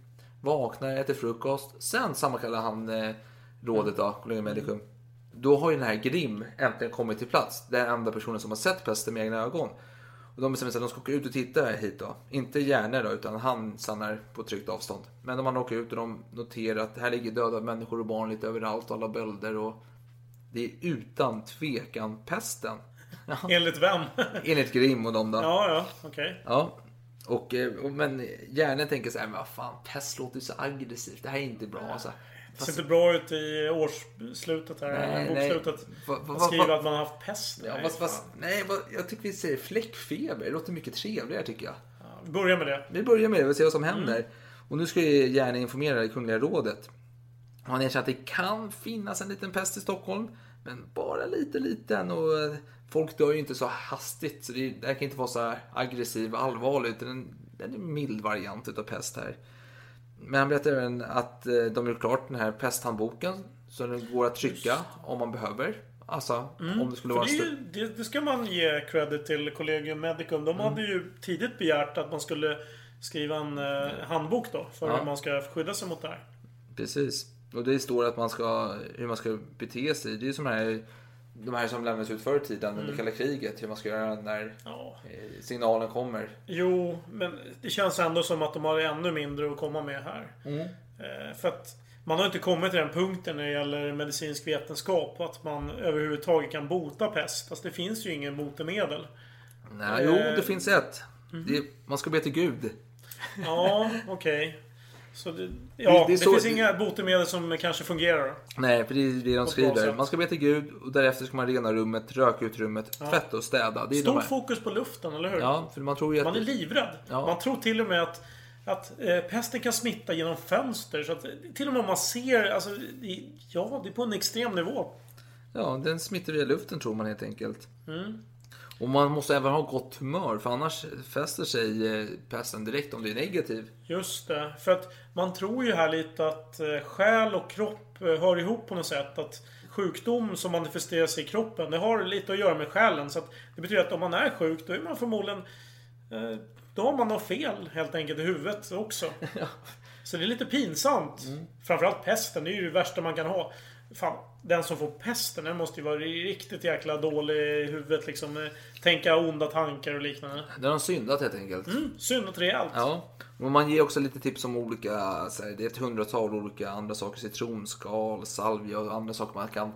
B: Vaknar, äter frukost. Sen sammankallar han eh, rådet då, Collegium Medicum. Då har ju den här Grim äntligen kommit till plats. Den enda personen som har sett pesten med egna ögon. Och de bestämmer sig att de ska åka ut och titta hit då. Inte Järne då, utan han stannar på tryggt avstånd. Men de andra åker ut och de noterar att här ligger döda människor och barn lite överallt. Alla bölder och det är utan tvekan pesten.
A: Enligt vem?
B: Enligt Grim och dem då.
A: ja, ja, okej.
B: Ja. Och, eh, och, men hjärnan tänker så här, men vad fan, pest låter så aggressivt. Det här är inte bra. Alltså.
A: Det ser inte bra ut i årsslutet här.
B: Nej,
A: bokslutet.
B: Va- va- va-
A: att man har haft pest.
B: Ja,
A: Nej, fan.
B: nej, jag tycker vi säger fläckfeber. Det låter mycket trevligare tycker jag.
A: Ja, vi börjar med det.
B: Vi börjar med det och ser vad som händer. Och nu ska ju gärna informera det Kungliga rådet. Han erkänner att det kan finnas en liten pest i Stockholm. Men bara lite liten och eh, folk dör ju inte så hastigt. Så det, här kan inte vara så aggressiv och allvarligt. utan är en mild variant utav pest här. Men han berättar även att eh, de gjort klart den här pesthandboken. Så den går att trycka om man behöver. Alltså om det skulle vara
A: det, ju, det, det ska man ge credit till Collegium Medicum. De
B: Mm.
A: hade ju tidigt begärt att man skulle skriva en eh, handbok då. För
B: Ja.
A: hur man ska skydda sig mot det här.
B: Precis. Och det står att man ska, hur man ska bete sig. Det är ju som här, de här som lämnades ut förr i tiden
A: Mm.
B: under kalla kriget. Hur man ska göra när
A: Ja.
B: eh, signalen kommer.
A: Jo, men det känns ändå som att de har ännu mindre att komma med här.
B: Mm.
A: Eh, för att man har inte kommit till den punkten när det gäller medicinsk vetenskap. Att man överhuvudtaget kan bota pest. Fast det finns ju ingen botemedel.
B: Nej, jo,
A: Eh.
B: det finns ett.
A: Mhm.
B: Det, man ska be till Gud.
A: Ja, okej. Så det, ja, det,
B: det är så-
A: finns inga botemedel som kanske fungerar.
B: Nej, för det är det de skriver. Man ska be till Gud och därefter ska man rena rummet, röka ut rummet, tvätta och städa. Det är de
A: Stort
B: här.
A: fokus på luften, eller hur?
B: Ja, för man tror ju att...
A: Man är livrädd.
B: Ja.
A: Man tror till och med att, att eh, pesten kan smitta genom fönster. Så att, till och med om man ser, alltså, det, ja, det är på en extrem nivå.
B: Ja, den smittar via luften tror man helt enkelt.
A: Mm.
B: Och man måste även ha gott humör för annars fäster sig eh, pesten direkt om det är negativ.
A: Just det. För att man tror ju här lite att eh, själ och kropp eh, hör ihop på något sätt. Att sjukdom som manifesterar sig i kroppen, det har lite att göra med själen. Så att det betyder att om man är sjuk, då är man förmodligen... Då har man något fel helt enkelt i huvudet också. Så det är lite pinsamt. Framförallt pesten, det är ju det värsta man kan ha. Fan, den som får pesten, den måste ju vara riktigt jäkla dålig i huvudet liksom. Eh, Tänka onda tankar och liknande.
B: Den har syndat helt enkelt.
A: Mm, syndat rejält.
B: Ja, och man ger också lite tips om olika, här, det är ett hundratal olika andra saker, citronskal, salvia och andra saker man kan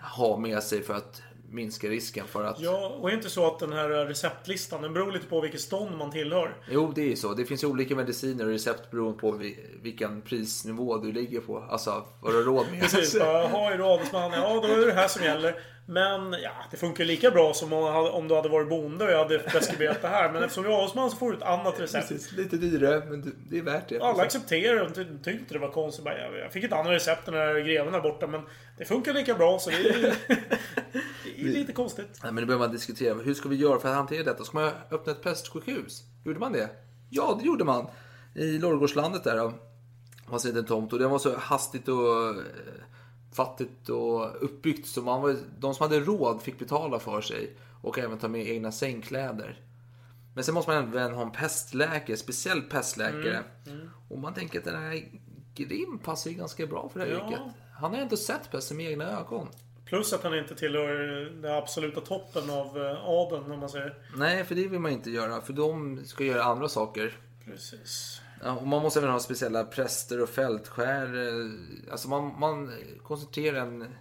B: ha med sig för att minska risken för att...
A: Ja, och är det inte så att den här receptlistan, den beror lite på vilket stånd man tillhör.
B: Jo, det är ju så. Det finns olika mediciner och recept beroende på vi- vilken prisnivå du ligger på. Alltså, vad du har råd med.
A: Precis, bara, jaha, är du adelsman? Ja, då är det här som gäller. Men ja, det funkar lika bra som om du hade varit bonde och jag hade preskriberat det här. Men eftersom du är adelsman så får du ett annat recept.
B: Precis, lite dyrare, men det- det är värt det.
A: Alla accepterar det och ty- tyckte inte det var konstigt. Jag fick ett annat recept den här greven där borta, men det funkar lika bra så det är, det är lite konstigt.
B: Nej, men nu behöver man diskutera. Hur ska vi göra för att hantera detta? Ska man öppna ett pestsjukhus? Gjorde man det? Ja, det gjorde man. I Lårgårdslandet där. då. Det fanns en liten tomt och det var så hastigt och eh, fattigt och uppbyggt så man var, de som hade råd fick betala för sig och även ta med egna sängkläder. Men sen måste man även ha en pestläkare, speciell pestläkare. Och man tänker att den här Grim passar ju ganska bra för det här
A: Ja.
B: yrket. Han har ju inte sett pesten med egna ögon.
A: Plus att han inte tillhör den absoluta toppen av eh, adeln, om man säger.
B: Nej, för det vill man inte göra. För de ska göra andra saker.
A: Precis.
B: Ja, och man måste även ha speciella präster och fältskär. eh, Alltså man, man koncentrerar en,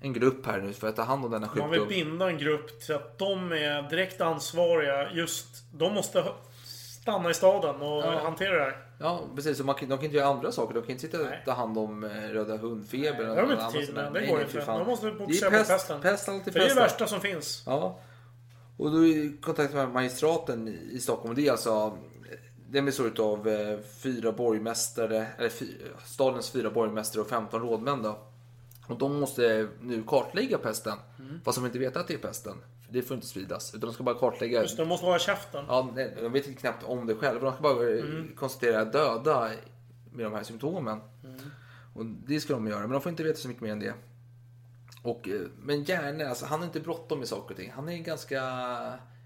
B: en grupp här nu för att ta hand om denna
A: Man vill
B: sjukdom.
A: binda en grupp till att de är direkt ansvariga. Just, de måste stanna i staden och
B: Ja.
A: hantera det här.
B: Ja, precis. Så man de kan inte göra andra saker. De kan inte sitta och ta hand om eh, röda hundfeber.
A: Nej, det har de inte tid med. Det går inte. De måste fokusera på
B: pest,
A: pesten.
B: Pest, alltid
A: För det är det värsta som finns.
B: Ja. Och då är kontakt med magistraten i Stockholm. Det är alltså den består av eh, fyra borgmästare, eller fy, stadens fyra borgmästare och 15 rådmän då. Och de måste nu kartlägga pesten.
A: Mm.
B: Fast de inte vet att det är pesten. För det får inte spridas. Utan de ska bara kartlägga.
A: Just de måste hålla käften.
B: Ja, nej, de vet inte knappt om det själva. De ska bara eh,
A: Mm.
B: konstatera döda med de här symptomen.
A: Mm.
B: Och det ska de göra, men de får inte veta så mycket mer än det. Och, eh, men gärna, alltså, han har inte bråttom med saker och ting. Han är en ganska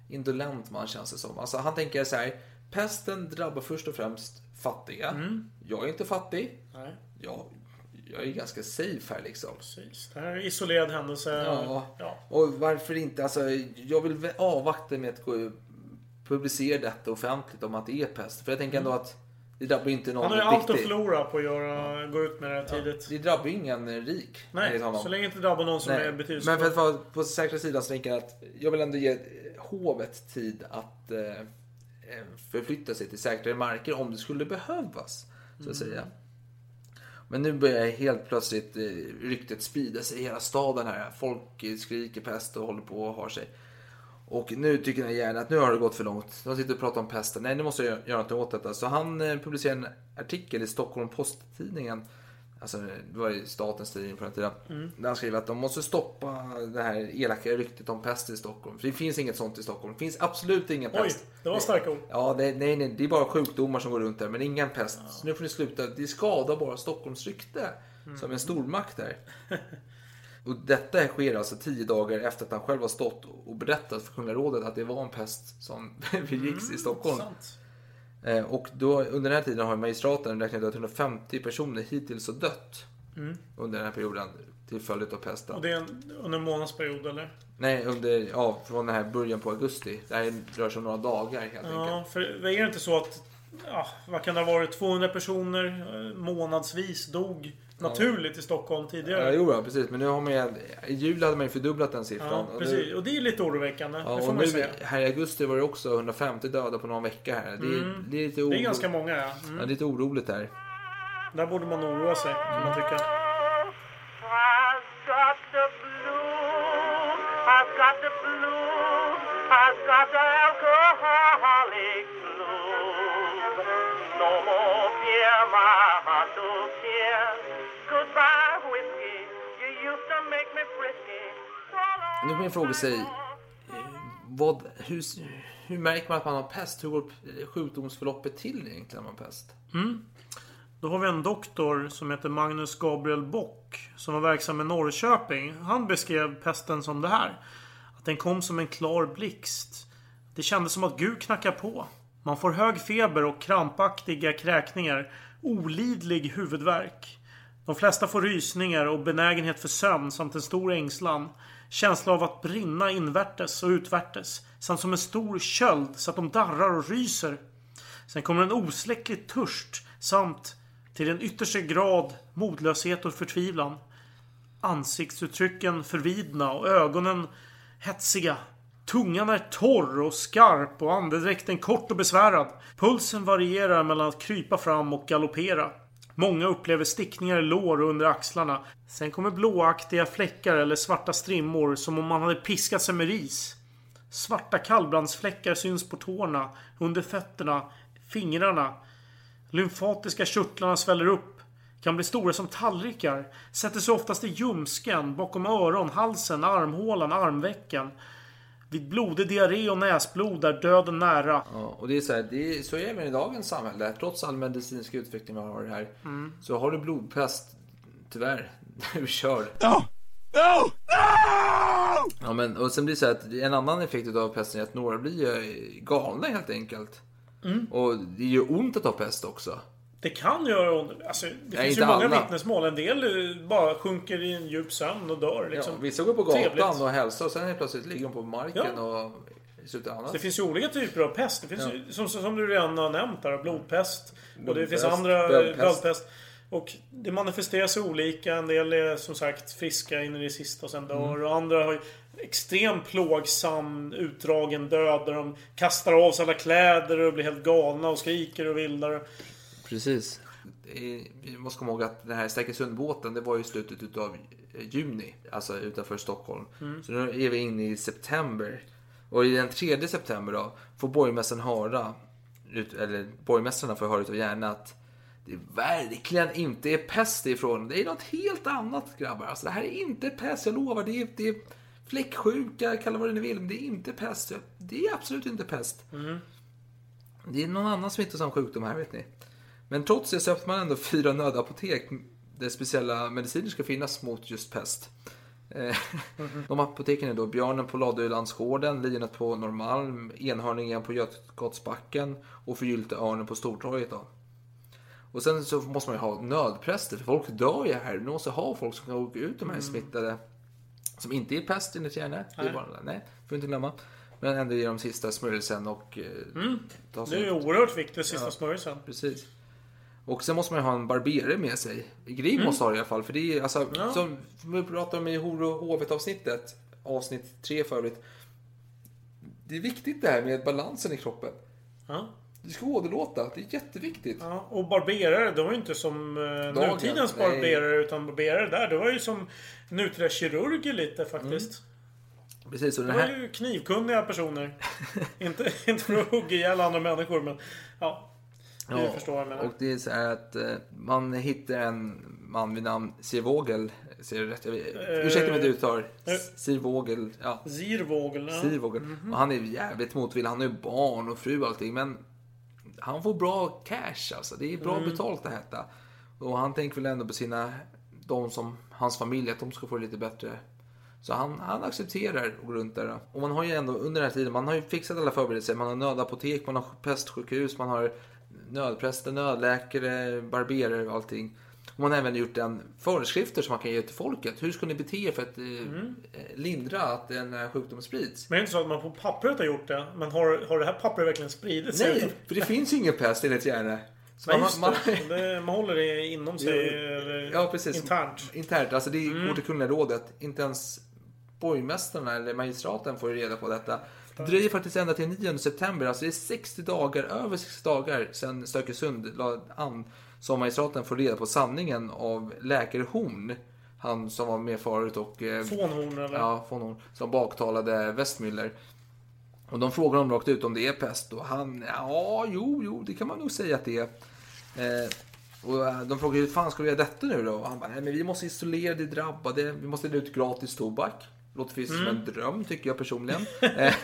B: indolent man känns det som. Alltså, han tänker så här, pesten drabbar först och främst fattiga.
A: Mm.
B: Jag är inte fattig.
A: Nej,
B: Jag, jag är ganska safe här liksom.
A: precis. Det här är en isolerad händelse.
B: Ja.
A: Ja.
B: Och varför inte? Alltså, jag vill avvakta med att gå, publicera detta offentligt om att det är pest. För jag tänker ändå att det drabbar inte någon
A: Mm. Han har ju allt att förlora på att göra, gå ut med det här tidigt.
B: Det drabbar ju ingen rik.
A: Nej, så länge det inte drabbar någon som
B: Nej.
A: är
B: Men
A: betydelsefull.
B: för att vara på säkra sidan så tänker jag att jag vill ändå ge hovet tid att eh, förflytta sig till säkrare marker om det skulle behövas. Så att säga. Men nu börjar helt plötsligt eh, ryktet sprida sig i hela staden här. Folk eh, skriker pest och håller på och har sig. Och nu tycker den gärna att nu har det gått för långt. De sitter och pratar om pesten. Nej, nu måste jag göra något åt detta. Så han eh, publicerar en artikel i Stockholm Post-tidningen. Alltså det var ju statens tidning på den tiden. Där han skriver att de måste stoppa det här elaka ryktet om pest i Stockholm. För det finns inget sånt i Stockholm. Det finns absolut ingen
A: Oj,
B: pest.
A: det var starka ord.
B: Ja, det, nej, nej, det är bara sjukdomar som går runt där, men ingen pest. Så nu får ni sluta. Det skadar bara Stockholms rykte som en stormakt där. Och detta sker alltså tio dagar efter att han själv har stått och berättat för kungarådet att det var en pest som begicks i Stockholm.
A: Sant.
B: Eh, och då, under den här tiden har magistraten räknat ut att 150 personer hittills har dött. Under den här perioden till följd av pesten.
A: Och det är en, under en månadsperiod eller?
B: Nej, under, ja, från den här början på augusti. Det här rör sig om några dagar helt enkelt.
A: Ja, för är det inte så att... Ja, vad kan det ha varit? 200 personer eh, månadsvis dog naturligt i Stockholm
B: Ja,
A: tidigare.
B: jo, ja, precis. Men nu har man ju, i jul hade man ju fördubblat den siffran.
A: Ja,
B: Och
A: precis.
B: Nu,
A: Och det är lite oroväckande.
B: ja,
A: det får
B: och
A: man ju
B: nu,
A: säga.
B: här i augusti var det också 150 döda på någon vecka här. Det är, det är lite, oro,
A: Det är ganska många ja.
B: ja,
A: Mm.
B: det är lite oroligt här.
A: Där borde man oroa sig kan man tycka.
C: No more beer, my heart
B: Nu kan man fråga sig, eh, vad, hur, hur märker man att man har pest? Hur går sjukdomsförloppet till egentligen när man har pest? Mm.
A: Då har vi en doktor som heter Magnus Gabriel Bock. Som var verksam i Norrköping. Han beskrev pesten som det här. Att den kom som en klar blixt. Det kändes som att Gud knackar på. Man får hög feber och krampaktiga kräkningar. Olidlig huvudvärk. De flesta får rysningar och benägenhet för sömn samt en stor ängslan. Känsla av att brinna invärtes och utvärtes. Samt som en stor köld så att de darrar och ryser. Sen kommer en osläcklig törst samt till en yttersta grad modlöshet och förtvivlan. Ansiktsuttrycken förvidna och ögonen hetsiga. Tungan är torr och skarp och andedräkten kort och besvärad. Pulsen varierar mellan att krypa fram och galoppera. Många upplever stickningar i lår och under axlarna. Sen kommer blåaktiga fläckar eller svarta strimmor som om man hade piskat sig med ris. Svarta kallbrandsfläckar syns på tårna, under fötterna, fingrarna. Lymfatiska körtlarna sväller upp. Kan bli stora som tallrikar. Sätter sig oftast i ljumsken, bakom öron, halsen, armhålan, armvecken. Vid blodig diarré och näsblod är döden nära.
B: Ja, och det är så här, det är, så är det även i dagens samhälle. Trots all medicinsk utveckling vi har här. Så har du blodpest, tyvärr, du är körd. Ja, men och sen blir det så här att en annan effekt av pesten är att några blir galna helt enkelt. Och det gör ont att ha pest också.
A: Det kan göra ont. Alltså, det
B: Nej,
A: finns ju många
B: alla.
A: vittnesmål. En del eh, bara sjunker i en djup sömn och dör.
B: Ja,
A: Liksom.
B: vissa går på gatan
A: Trevligt.
B: och hälsar och sen helt plötsligt ligger de på marken
A: Ja.
B: och annat.
A: Det finns ju olika typer av pest. Det finns ju, som, som du redan har nämnt där, blodpest. Och det
B: Blodpest,
A: finns andra
B: böldpest.
A: böldpest. Och det manifesterar sig olika. En del är som sagt friska in i det sista och sen dör.
B: Mm.
A: Och andra har ju extremt plågsam, utdragen död. Där de kastar av sig alla kläder och blir helt galna och skriker och vildar.
B: Precis. Vi måste komma ihåg att den här Stärkesundbåten, det var ju i slutet utav juni. Alltså utanför Stockholm. Så nu är vi inne i september. Och i den 3 september då får borgmästaren höra, eller borgmästarna får höra utav Järna att det verkligen inte är pest ifrån. Det är något helt annat grabbar. Alltså det här är inte pest, jag lovar. Det är, det är fläcksjuka, kalla vad ni vill. Men det är inte pest. Det är absolut inte pest. Det är någon annan smittosam sjukdom här vet ni. Men trots det så öppnar man ändå fyra nödapotek där speciella mediciner ska finnas mot just pest. Eh, De apoteken är då Björnen på Ladölandsgården, Lejonet på Norrmalm, Enhörningen på Götgatsbacken och Förgyllta örnen på Stortorget. Då. Och sen så måste man ju ha nödpräster, för folk dör ju här. Du måste ha folk som kan åka ut de här smittade. Som inte är pest enligt Järne. Det är bara, nej, får inte glömma. Men ändå ge de sista smörjelsen och eh, ta
A: Det är ju oerhört viktigt, sista smörjelsen.
B: Precis. Och sen måste man ju ha en barberare med sig. Grim måste ha det i alla fall. För det är alltså,
A: Ja.
B: som vi pratade om i Hor och hovet avsnittet. Avsnitt tre för övrigt. Det är viktigt det här med balansen i kroppen.
A: Ja.
B: Det ska åderlåta. Det är jätteviktigt.
A: Ja, och barberare, de var ju inte som eh, nutidens
B: nej.
A: barberare. Utan barberare där, det var ju som nutida kirurger lite faktiskt.
B: Precis, och
A: Det
B: den
A: var
B: här,
A: ju knivkunniga personer. inte, inte för att hugga ihjäl andra människor, men ja. Du
B: Ja, och det är så här att eh, man hittar en man vid namn Sir Vogel. Ser jag rätt? Jag vet, ursäkta mig det uttar.
A: eh.
B: Sir Vogel. Ja,
A: Zirvågel. Ja.
B: Sivågel. Och han är jävligt motvillig. Han har ju barn och fru och allting. Men han får bra cash alltså. Det är bra betalt det här. Och han tänker väl ändå på sina, de som, hans familj, att de ska få det lite bättre. Så han, han accepterar att gå runt där. Och man har ju ändå under den här tiden, man har ju fixat alla förberedelser. Man har nödapotek, man har pestsjukhus, man har nödpräster, nödläkare, barberare och allting. Och man har även gjort en föreskrifter som man kan ge till folket. Hur ska ni bete er för att eh, lindra att den här sjukdomen sprids?
A: Men det är inte så att man på pappret har gjort det. Men har, har det här pappret verkligen spridit sig?
B: Nej, för det finns ju ingen pest enligt Järne. Man-
A: just
B: man-
A: det. Man håller det inom sig. eller
B: Ja, precis.
A: Internt.
B: Internt. Alltså det går till Kungliga rådet. Inte ens borgmästarna eller magistraten får ju reda på detta. Det dröjer faktiskt ända till 9 september. Alltså det är 60 dagar, över 60 dagar sedan Stökesund la an som magistraten får reda på sanningen av läkare Horn. Han som var med förut och... eh,
A: Fånhorn eller?
B: Ja, från hon som baktalade Westmüller. Och de frågar honom rakt ut om det är pest och han, ja, jo, jo, det kan man nog säga att det är. Eh, och eh, de frågar hur fan ska vi göra detta nu då? Och han bara, nej men vi måste isolera de drabbade, vi måste dela ut gratis tobak. Låter precis som en dröm tycker jag personligen. Eh,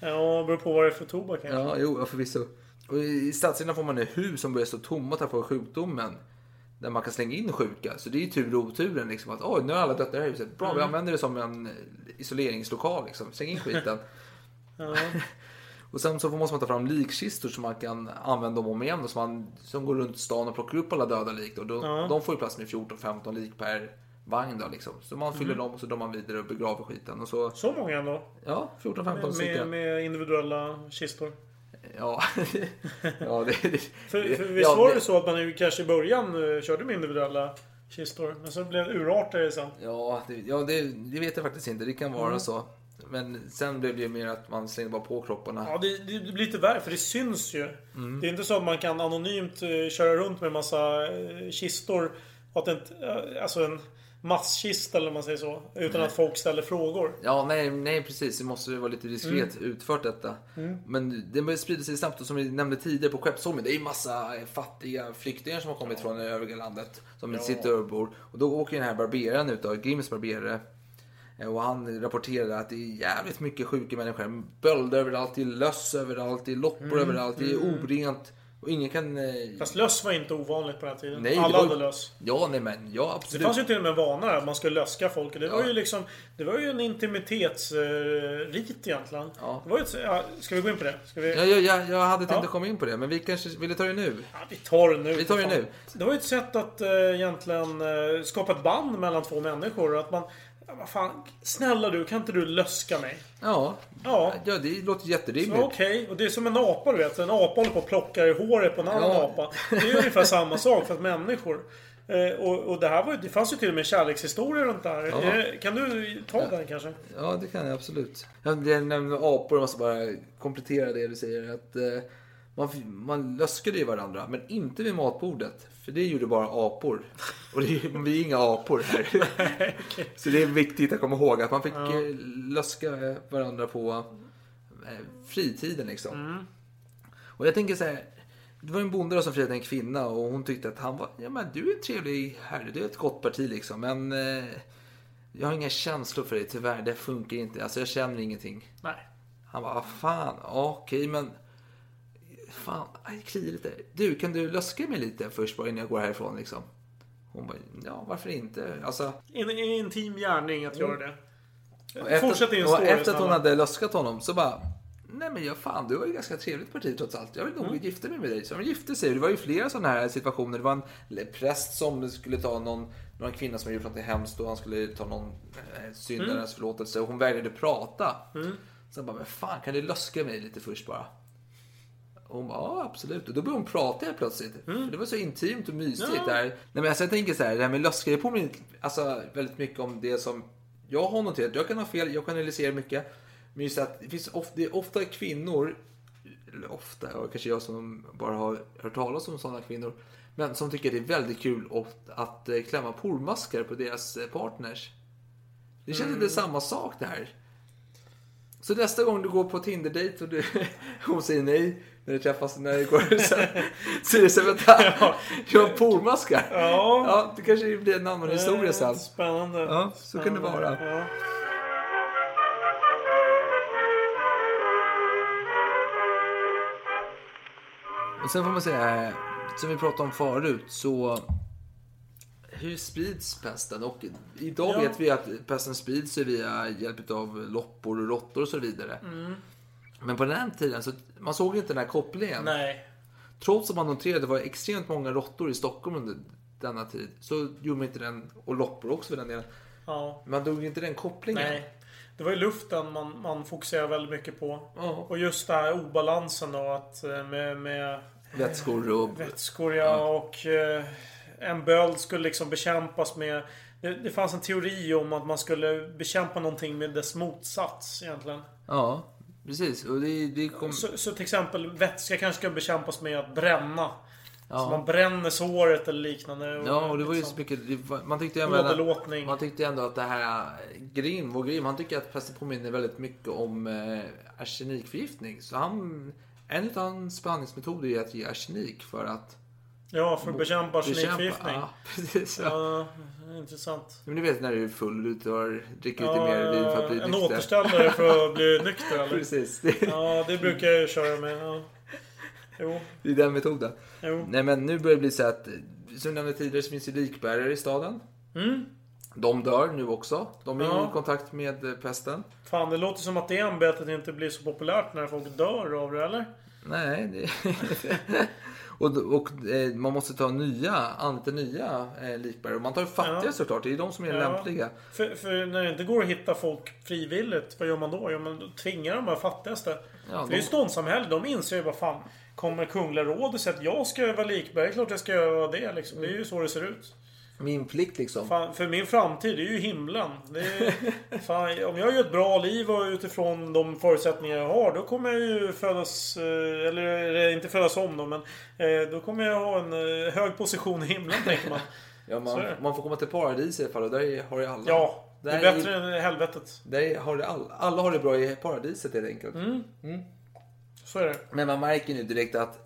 A: Ja, beror på vad det är för tobak kanske.
B: ja, jo, förvisso. Och i stadsdelarna får man ett hus som börjar stå tomma tack vare sjukdomen. Där man kan slänga in sjuka. Så det är ju tur och oturen liksom. Att oj, nu har alla dött i det här huset. Bra, vi använder det som en eh, isoleringslokal liksom. Släng in skiten.
A: Ja.
B: Och sen så måste man ta fram likkistor som man kan använda om och om igen. Och som, man, som går runt stan och plockar upp alla döda lik. Då. Då,
A: Ja.
B: De får ju plats med 14-15 lik per vagn. Då, liksom. Så man fyller dem och så drar man vidare och begraver skiten. Och så,
A: Så många ändå.
B: ja, 14-15
A: Med,
B: stycken.
A: med individuella kistor.
B: Ja, ja det, det,
A: För, för visst
B: ja,
A: var
B: det-
A: så att man kanske i början eh, körde med individuella kistor. Men så blev det urartade det sen.
B: Ja, det, ja det, det vet jag faktiskt inte. Det kan vara
A: Mm.
B: så. Men sen blev det ju mer att man slängde bara på kropparna.
A: Ja, det, det blir lite värre för det syns ju.
B: Mm.
A: Det är inte så att man kan anonymt eh, köra runt med en massa eh, kistor. Och att eh, alltså en masskista eller man säger så. Utan att folk ställer frågor.
B: Ja, nej, nej precis. Det måste ju vara lite diskret
A: Mm.
B: utfört detta. Men det sprida sig snabbt och som vi nämnde tidigare på Skeppsholmen. Det är ju massa fattiga flyktingar som har kommit från övriga landet. Som sitter och bor. Och då åker den här barberaren ut då, Grims barberare. Eh, Och han rapporterar att det är jävligt mycket sjuka människor. Bölder överallt, det är löss överallt, det är loppor
A: Mm.
B: överallt, det är orent. Och ingen kan... eh,
A: Fast löss var inte ovanligt på den här tiden.
B: Nej, det
A: Alla
B: var-
A: hade löss.
B: Ja, nej men ja
A: Det
B: absolut.
A: fanns ju till och med vana att man skulle löska folk. Det var
B: Ja.
A: ju liksom Det var ju en intimitetsrit egentligen.
B: Ja.
A: Det var ju ett, ja, ska vi gå in på det? Ska vi,
B: Ja, ja, ja, jag hade tänkt
A: Ja.
B: att komma in på det, men vi kanske vill ta det nu.
A: Ja, vi tar det nu.
B: Vi tar det nu.
A: Det var ju ett sätt att äh, egentligen äh, skapa ett band mellan två människor. Att man... Ja, vad fan, snälla du, kan inte du löska mig?
B: Ja,
A: Ja.
B: ja det låter jätterimligt.
A: Okej, och det är som en apa du vet. En apa håller på och plockar i håret på en annan
B: Ja.
A: apa. Det är ungefär samma sak fast människor. Eh, och, och det här var det fanns ju till och med kärlekshistorier runt det här.
B: Ja.
A: Eh, kan du ta den kanske?
B: Ja, det kan jag absolut. Jag nämnde apor, jag måste bara komplettera det du säger. Att, eh, man, man löskade ju varandra, men inte vid matbordet. För det gjorde bara apor. Och det, vi är inga apor här. Så det är viktigt att komma ihåg att man fick eh, löska varandra på eh, fritiden liksom. Och jag tänker så här. Det var en bonde som friade en kvinna och hon tyckte att han var, ja men du är en trevlig herre, du är ett gott parti liksom. Men eh, jag har inga känslor för dig tyvärr, det funkar inte. Alltså jag känner ingenting.
A: Nej.
B: Han bara, vad fan, okej men... Fan, aj, kliar lite. Du, kan du löska mig lite först bara innan jag går härifrån liksom? Hon bara, ja varför inte? Alltså,
A: En, en intim gärning att göra det.
B: och efter,
A: Fortsätt din story.
B: efter att hon hade löskat honom så bara, nej men jag fan, du har ju ganska trevligt parti trots allt. Jag vill nog gifta mig med dig. Så de gifte sig. Det var ju flera sådana här situationer. Det var en präst som skulle ta någon, någon kvinna som hade gjort något hemskt och han skulle ta någon eh, syndarens förlåtelse och hon vägrade prata. Sen bara, men fan kan du löska mig lite först bara? Och hon bara, ja absolut. Och då började hon prata helt plötsligt. För det var så intimt och mysigt
A: Ja.
B: där. Nej, men alltså, jag tänker så här, det här med det påminner alltså, väldigt mycket om det som jag har noterat. Jag kan ha fel, jag kan analysera mycket. Men just att det, finns ofta, det är ofta kvinnor, eller ofta, och kanske jag som bara har hört talas om sådana kvinnor. Men som tycker det är väldigt kul att, att eh, klämma pormaskar på deras eh, partners. Det känns
A: Mm.
B: inte samma sak det här. Så nästa gång du går på Tinder-dejt och du, hon säger nej när du träffas när det går så, så är det så vänta, jag har pormaskar.
A: Ja.
B: Ja, det kanske blir en annan historia sen.
A: Eh, Spännande.
B: Ja, så kan det vara.
A: Ja.
B: Och sen får man säga, som vi pratade om förut, så hur sprids pesten? Och idag
A: Ja.
B: vet vi att pesten sprids via hjälp av loppor och råttor och så vidare. Men på den tiden så man såg inte den här kopplingen.
A: Nej.
B: Trots att man noterade att det var extremt många råttor i Stockholm under denna tid så gjorde man inte den, och loppor också för den delen.
A: Ja.
B: Man drog inte den kopplingen.
A: Nej. Det var ju luften man, man fokuserade väldigt mycket på.
B: Ja.
A: Och just den här obalansen då att eh, med, med
B: Vätskor och...
A: vätskor ja, och eh, en böld skulle liksom bekämpas med det, det fanns en teori om att man skulle bekämpa någonting med dess motsats egentligen.
B: Ja, precis. Och det, det kom...
A: Så, så till exempel vätska kanske ska bekämpas med att bränna. Så
B: Ja.
A: man bränner såret eller liknande.
B: Ja, och det var ju så mycket... Man tyckte ändå...
A: Åderlåtning.
B: Man tyckte ändå att det här Grim, vår Grim, han tycker att pesten påminner väldigt mycket om eh, arsenikförgiftning. Så han, en av hans behandlingsmetoder är att ge arsenik för att
A: Ja, för att bekämpa arsenikförgiftning.
B: Ja, precis. Ja.
A: Ja, intressant.
B: Men du vet när du är full och du har, dricker lite mer vin för att bli
A: en
B: nykter.
A: återställare för att bli nykter eller?
B: Precis,
A: Ja, det brukar jag köra med. Ja. Jo,
B: det är den metoden.
A: jo.
B: Nej men nu börjar det bli så att, som nämnde tidigare så finns det likbärare i staden.
A: Mm.
B: De dör nu också. De är
A: Ja.
B: i kontakt med eh, pesten.
A: Fan, det låter som att det ämbetet inte blir så populärt när folk dör av det, eller?
B: Nej, det... och, och eh, man måste ta nya, anlita nya eh, likbärare. Man tar fattiga
A: Ja.
B: såklart, det är de som är
A: Ja.
B: lämpliga.
A: För, för när det inte går att hitta folk frivilligt, vad gör man då? Men då tvingar de här fattigaste.
B: Ja,
A: för det är ju
B: de-
A: ståndssamhälle. De inser ju bara fan. Kommer Kungliga rådet säga att jag ska vara likbärare? Klart jag ska göra det liksom. Det är ju så det ser ut.
B: Min plikt liksom.
A: Fan, för min framtid är ju himlen. Är, fan, om jag gör ett bra liv och utifrån de förutsättningar jag har. Då kommer jag ju födas... eh, Eller inte födas om då men... eh, Då kommer jag ha en eh, hög position i himlen tänker man.
B: Ja, man,
A: är
B: man får komma till paradis i alla fall och där har ju alla.
A: Ja, det är bättre än helvetet.
B: Där har det all, alla har det bra i paradiset helt enkelt.
A: Mm. Så är det.
B: Men man märker nu direkt att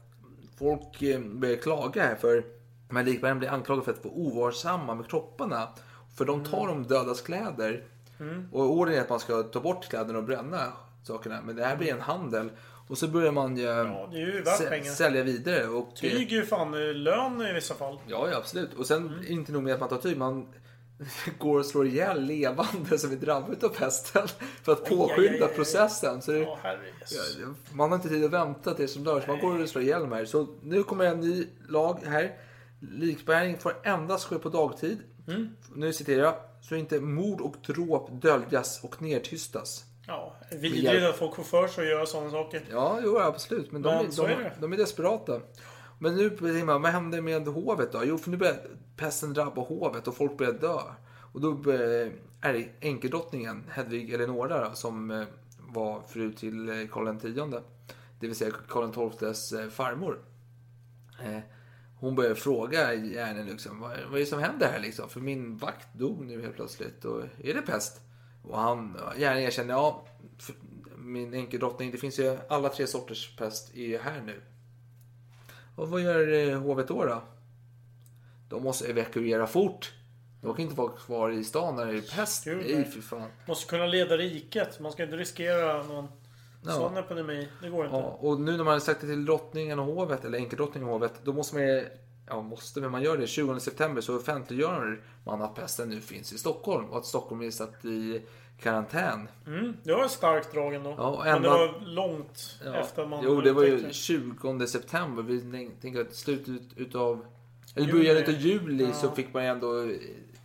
B: folk börjar klaga här för men likväl blir anklagade för att vara ovarsamma med kropparna. För de tar de dödas kläder. Och ordern är att man ska ta bort kläderna och bränna sakerna. Men det här blir en handel. Och så börjar man ju
A: Ja, ju
B: sä- sälja vidare. Och, eh,
A: Tyg är ju fan eh, lön i vissa fall.
B: Ja, ja, absolut. Och sen
A: Mm.
B: inte nog med att man tar tyg, man går och slår ihjäl levande som är drabbade av pesten för att
A: aj,
B: påskynda
A: aj, aj.
B: processen. Så det,
A: herrejösses.
B: man har inte tid att vänta tills som dör, så man går och slår ihjäl de här. Så nu kommer en ny lag här. Likbärgning får endast ske på dagtid.
A: Mm.
B: Nu citerar jag. Så inte mord och dråp döljas och nedtystas.
A: Ja, vidrigt att folk får för sig att göra sådana saker.
B: Ja, jo, absolut. Men de,
A: Men
B: de,
A: är det.
B: de är desperata. Men nu, vad händer med hovet då? Jo, för nu börjar pesten drabba hovet och folk börjar dö. Och då börjar- är det enkedrottningen, Hedvig Eleonora, som eh, var fru till eh, Karl X. Det vill säga Karl XIIs eh, farmor. Hon börjar fråga järnen liksom, vad, vad är det som händer här liksom? För min vakt dog nu helt plötsligt. Och är det pest? Och han, järnen erkänner, ja, min enkedrottning, det finns ju alla tre sorters pest är ju här nu. Och vad gör eh, hovet då då? De måste evakuera fort. De kan inte vara kvar i stan när det är pest.
A: Gud,
B: nej. för fan.
A: Måste kunna leda riket. Man ska inte riskera någon
B: Ja.
A: sån epidemi. Det går inte.
B: Ja, och nu när man har sagt det till drottningen och hovet, eller enkedrottningen och hovet, då måste man ju- Ja, måste, men man gör det. 20 september så offentliggör man att pesten nu finns i Stockholm och att Stockholm är satt i karantän.
A: Mm, det var ett starkt drag ändå.
B: Ja, och
A: Men det
B: ända-
A: var långt
B: Ja.
A: efter man
B: Jo, det var ju
A: upptäckte.
B: 20 september. Vi tänker att slutet utav... Eller början utav juli så
A: Ja.
B: fick man ju ändå eh,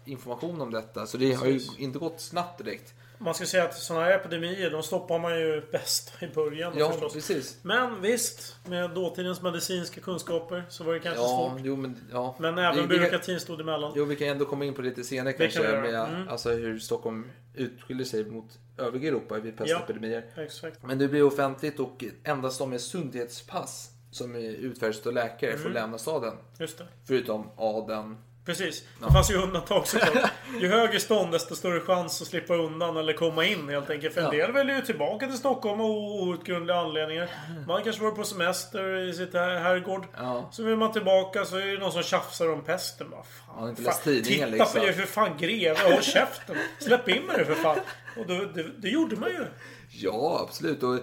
B: information om detta. Så det har ju inte gått snabbt direkt.
A: Man ska säga att sådana här epidemier, de stoppar man ju bäst i början
B: Ja,
A: förstås.
B: precis.
A: Men visst, med dåtidens medicinska kunskaper så var det kanske
B: Ja,
A: svårt.
B: jo men... Ja.
A: Men även
B: Vi- vi-
A: byråkratin stod emellan.
B: Jo, vi kan ändå komma in på lite senare
A: Det
B: kanske.
A: kan
B: med
A: Mm.
B: alltså, hur Stockholm utskiljer sig mot övriga Europa vid pestepidemier.
A: Exakt.
B: Men det blir offentligt och endast de med sundhetspass som är utfärdas av läkare
A: Mm.
B: får lämna staden.
A: Just det.
B: Förutom adeln.
A: Precis. Det fanns ju undantag såklart. Ju högre stånd desto större chans att slippa undan eller komma in helt enkelt. För en
B: Ja.
A: del väljer ju tillbaka till Stockholm av outgrundliga anledningar. Man kanske var på semester i sitt herrgård.
B: Ja.
A: Så vill man tillbaka så är det någon som tjafsar om pesten. Bara, fan,
B: har inte
A: fan,
B: läst tidningen,
A: Titta
B: liksom.
A: på det för fan greve, håll käften. Släpp in mig nu för fan. Och då, det, det gjorde man ju.
B: Ja, absolut. Och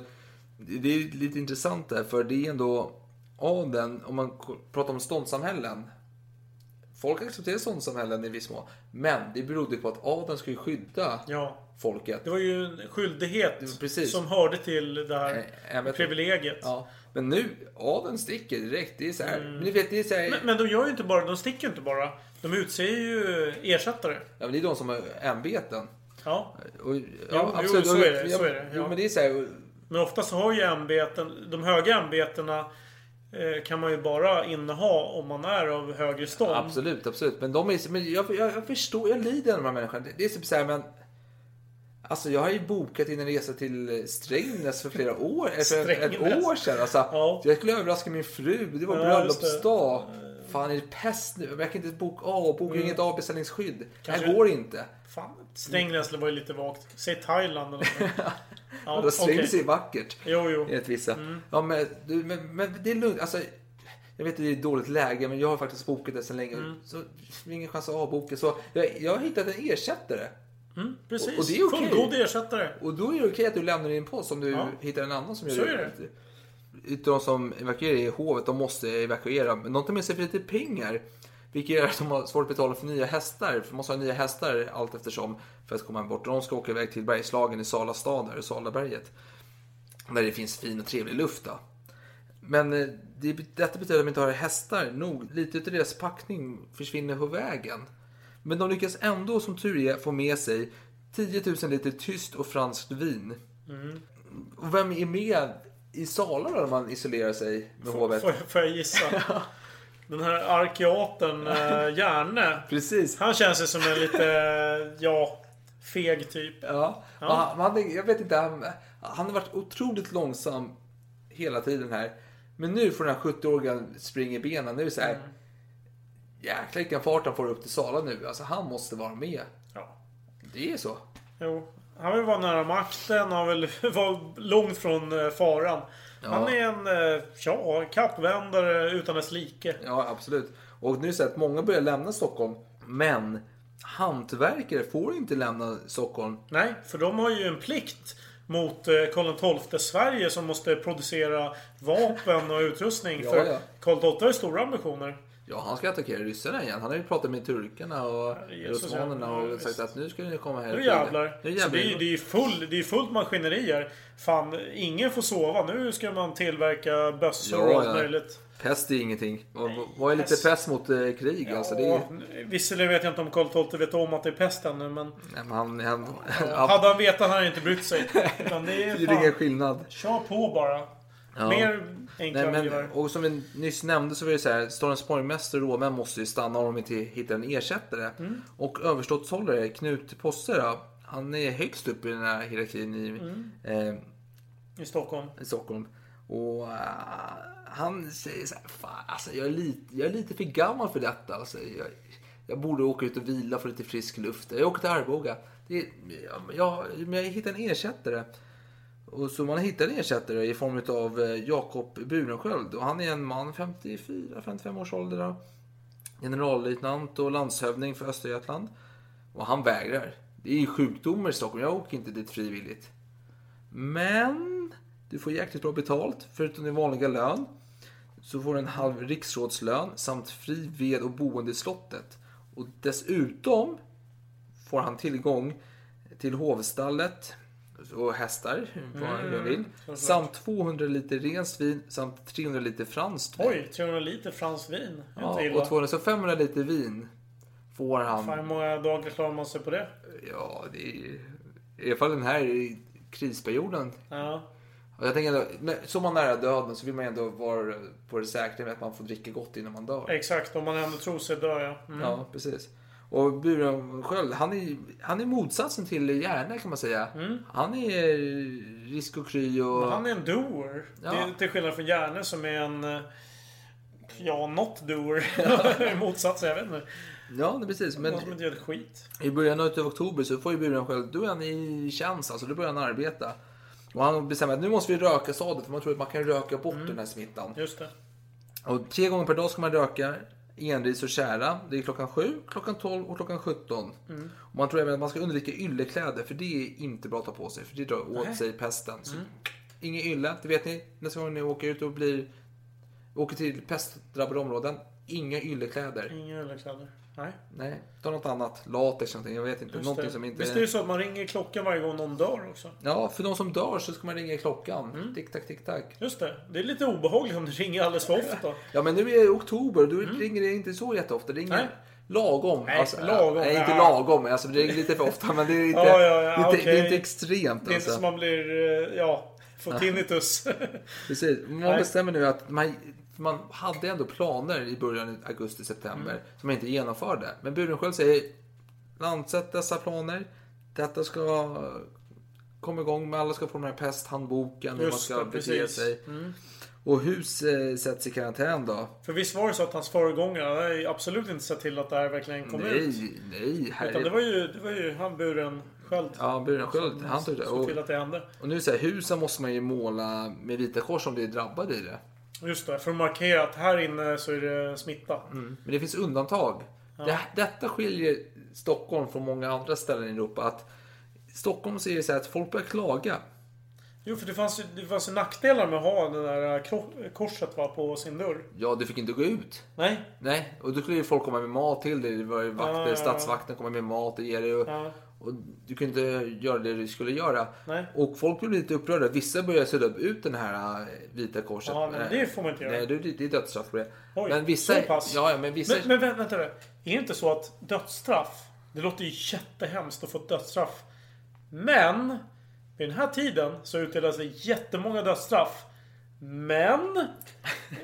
B: det är lite intressant där, för det är ändå adeln, om man pratar om ståndssamhällen. Folk accepterar ståndssamhällen i viss mån. Men det berodde på att adeln skulle skydda
A: Ja.
B: folket.
A: Det var ju en skyldighet
B: Precis.
A: som hörde till det här
B: vet-
A: privilegiet.
B: Ja. Men nu, adeln sticker direkt. Det är så här, men ni vet, det är så här,
A: Mm. Men, men de gör ju inte bara, de sticker inte bara. De utser ju ersättare.
B: ja, men det är de som har ämbeten.
A: Ja.
B: Och,
A: Jo, jo, så är det, så är det,
B: Jo,
A: ja.
B: men det är så här,
A: Men ofta så har ju ämbeten, de höga ämbetena kan man ju bara inneha om man är av högre stånd.
B: Absolut, absolut. Men de är, men jag, jag, jag förstår, jag lider med de här människorna. Det är typ så här, men... Alltså jag har ju bokat in en resa till Strängnäs för flera år, för ett år sedan. Alltså,
A: Ja.
B: Jag skulle överraska min fru, det var
A: Ja, det.
B: bröllopsdag. Fan är det pest nu? Jag kan inte boka av, boka inget avbeställningsskydd. Det
A: Mm. Kanske-
B: här går inte.
A: Fan, var ju lite vagt. Säg Thailand eller något. Ja,
B: Ja, då Strängnäs
A: okej.
B: är vackert.
A: Jo, jo.
B: Enligt vissa.
A: Mm.
B: Ja, men, du, men, men det är lugnt. Alltså, jag vet att det är ett dåligt läge, men jag har faktiskt bokat det sedan länge.
A: Mm.
B: Så det är ingen chans att avboka. Så jag, jag har hittat en ersättare.
A: Mm, precis.
B: Och det är okej.
A: Fullgod ersättare.
B: Och då är det okej att du lämnar din post om du
A: Ja.
B: hittar en annan som gör
A: Så
B: det.
A: är
B: Utav de som evakuerar i hovet, de måste evakuera. Men de tar med sig för lite pengar. Vilket gör att de har svårt att betala för nya hästar. För man måste ha nya hästar allt eftersom för att komma bort. Och de ska åka iväg till Bergslagen i Sala stad, där, Salaberget. Där det finns fin och trevlig luft. Då. Men eh, det, detta betyder att de inte har hästar nog. Lite av deras packning försvinner på vägen. Men de lyckas ändå, som tur är, få med sig 10 000 liter tyst och franskt vin. Och vem är med i Sala då, när man isolerar sig med hovet?
A: Får, får jag gissa? Den här arkeaten eh, Järne.
B: Precis.
A: Han känns ju som en lite, ja, feg typ.
B: Ja. Och Han, han, jag vet inte, han, han har varit otroligt långsam hela tiden här. Men nu får den här 70-åringen springa i benen. Nu är det så här. Jäklar vilken fart han får upp till Sala nu. Alltså han måste vara med.
A: Ja.
B: Det är så.
A: Jo. Han vill vara nära makten, han vill vara långt från eh, faran. Han är en, eh, ja, kappvändare utan dess like.
B: Ja, absolut. Och nu att många börjar lämna Stockholm. Men hantverkare får inte lämna Stockholm.
A: Nej, för de har ju en plikt mot eh, Karl XII Sverige som måste producera vapen och utrustning.
B: Ja,
A: för
B: ja.
A: Karl XII har ju stora ambitioner.
B: Ja, han ska attackera ryssarna igen. Han har ju pratat med turkarna och osmanerna
A: ja. Ja,
B: och sagt att nu ska ni komma här.
A: Nu jävlar.
B: Nu
A: Så det, är,
B: jävlar.
A: det, är full, det är fullt maskineri här. Fan, ingen får sova. Nu ska man tillverka bössor
B: Ja,
A: och allt
B: ja.
A: möjligt.
B: Pest är ingenting. Vad är lite
A: pest.
B: mot eh, krig? alltså, det är,
A: Ja, visserligen vet jag inte om Karl XII vet om att det är pest ännu, men...
B: nej, men han, han,
A: Hade han vetat hade han inte brytt sig. Utan det
B: det
A: är
B: är ingen skillnad.
A: kör på bara.
B: Ja.
A: Mer enkla
B: Nej, men, och som vi nyss nämnde så var det så här, Storens borgmästare och rådmän måste ju stanna om de inte hittar en ersättare.
A: Mm.
B: Och överståthållare Knut Posse han är högst upp i den här hierarkin i,
A: Mm.
B: eh,
A: I Stockholm.
B: i Stockholm. Och eh, han säger så här, Fan, alltså, jag, är lite, jag är lite för gammal för detta. Alltså, jag, jag borde åka ut och vila för lite frisk luft. Jag åker till Arboga. Det jag, jag, men jag hittar en ersättare. Och så man hittar en ersättare i form av eh, Jakob Burensköld Och han är en man, 54-55 års ålder. Generallöjtnant och landshövding för Östergötland. Och han vägrar. Det är ju sjukdomar i Stockholm. Jag åker inte dit frivilligt. Men du får jäkligt bra betalt. Förutom din vanliga lön. Så får du en halv riksrådslön samt fri ved och boende i slottet. Och dessutom får han tillgång till hovstallet och hästar, vad han vill. Samt 200 liter rent vin samt 300 liter franskt vin.
A: Oj, 300 liter franskt vin.
B: Ja, och 200, så 500 liter vin får han.
A: Fan, hur många dagar klarar man sig på det?
B: Ja, det är i alla fall den här krisperioden.
A: Ja.
B: Och jag tänker ändå, så man nära döden så vill man ändå vara på det säkra med att man får dricka gott innan man dör.
A: Exakt, om man ändå tror sig dö ja. Mm.
B: Ja, precis. Och Burenskiöld, han är, han är motsatsen till Järne kan man säga. Han är risk och kry och...
A: Men Han är en doer.
B: Ja.
A: Det är till skillnad från Järne som är en... Ja, not doer. Motsatsen, jag vet inte.
B: Ja, det precis. Men
A: Någon som inte gör ett skit.
B: i början av oktober så får ju Burenskiöld, då är han i tjänst alltså, då börjar han arbeta. Och han bestämmer att nu måste vi röka staden för man tror att man kan röka bort den här smittan.
A: Just det.
B: Och tre gånger per dag ska man röka enris och kära. Det är klockan 7, klockan 12 och klockan 17. Och man tror även att man ska undvika yllekläder för det är inte bra att ta på sig för det drar åt sig pesten. Så Inget ylle, det vet ni nästa gång ni åker ut och blir åker till pestdrabbade områden. Inga yllekläder.
A: Inga ölkläder. Nej.
B: Nej, ta något annat. Latex någonting, jag vet inte.
A: Just
B: någonting
A: det.
B: som inte...
A: Visst är det så att man ringer klockan varje gång någon dör också?
B: Ja, för de som dör så ska man ringa klockan.
A: Mm.
B: Tick tack, tick tack.
A: Just det. Det är lite obehagligt om det ringer alldeles för ofta.
B: Ja, men nu är det oktober och då ringer inte så jätteofta. Ringer
A: Mm. Nej.
B: lagom.
A: Nej, lagom.
B: Nej, inte lagom. Alltså, det ringer lite för ofta, men det är inte,
A: Ja, ja, ja,
B: inte, det är inte extremt.
A: Det är inte
B: Alltså.
A: som man blir, eh, ja, får tinnitus.
B: Precis. Man bestämmer nu att man, man hade ändå planer i början av augusti-september
A: Mm.
B: som man inte genomförde. Men Burenskiöld säger landsätt dessa planer. Detta ska komma igång med. Alla ska få den här pesthandboken. Hur man ska
A: det,
B: bete sig.
A: Mm.
B: Och hus eh, sätts i karantän då.
A: För visst var det så att hans föregångare hade absolut inte sett till att det här verkligen kom ut?
B: Nej, nej. Herre.
A: Utan det var ju, det var ju han buren själv.
B: Ja, Burenskiöld. Han tog det. Och,
A: till att det hände.
B: och nu här, husen måste man ju måla med vita kors om det är drabbade i det.
A: Just det, för att markera att här inne så är det smitta.
B: Men det finns undantag. Det, detta skiljer Stockholm från många andra ställen i Europa. Att Stockholm så är det så att folk börjar klaga.
A: Jo, för det fanns ju det fanns ju nackdelar med att ha det där kro- korset va, på sin dörr.
B: Ja, du fick inte gå ut.
A: Nej.
B: Nej, och då skulle ju folk komma med mat till dig. Det var ju vakter,
A: Ja, ja, ja.
B: stadsvakten kommer med mat och ger dig. Och,
A: Ja.
B: Och du kunde inte göra det du skulle göra.
A: Nej.
B: Och folk blev lite upprörda. Vissa började sudda upp ut den här äh, vita korset.
A: Ja, men det får man inte göra.
B: Nej, det det är dödsstraff på det.
A: Oj,
B: men vissa...
A: så pass.
B: Ja, men vissa...
A: Men, men vä- vänta nu. Är det inte så att dödsstraff, det låter ju jättehemskt att få dödsstraff. Men, vid den här tiden så utdelas det jättemånga dödsstraff. Men,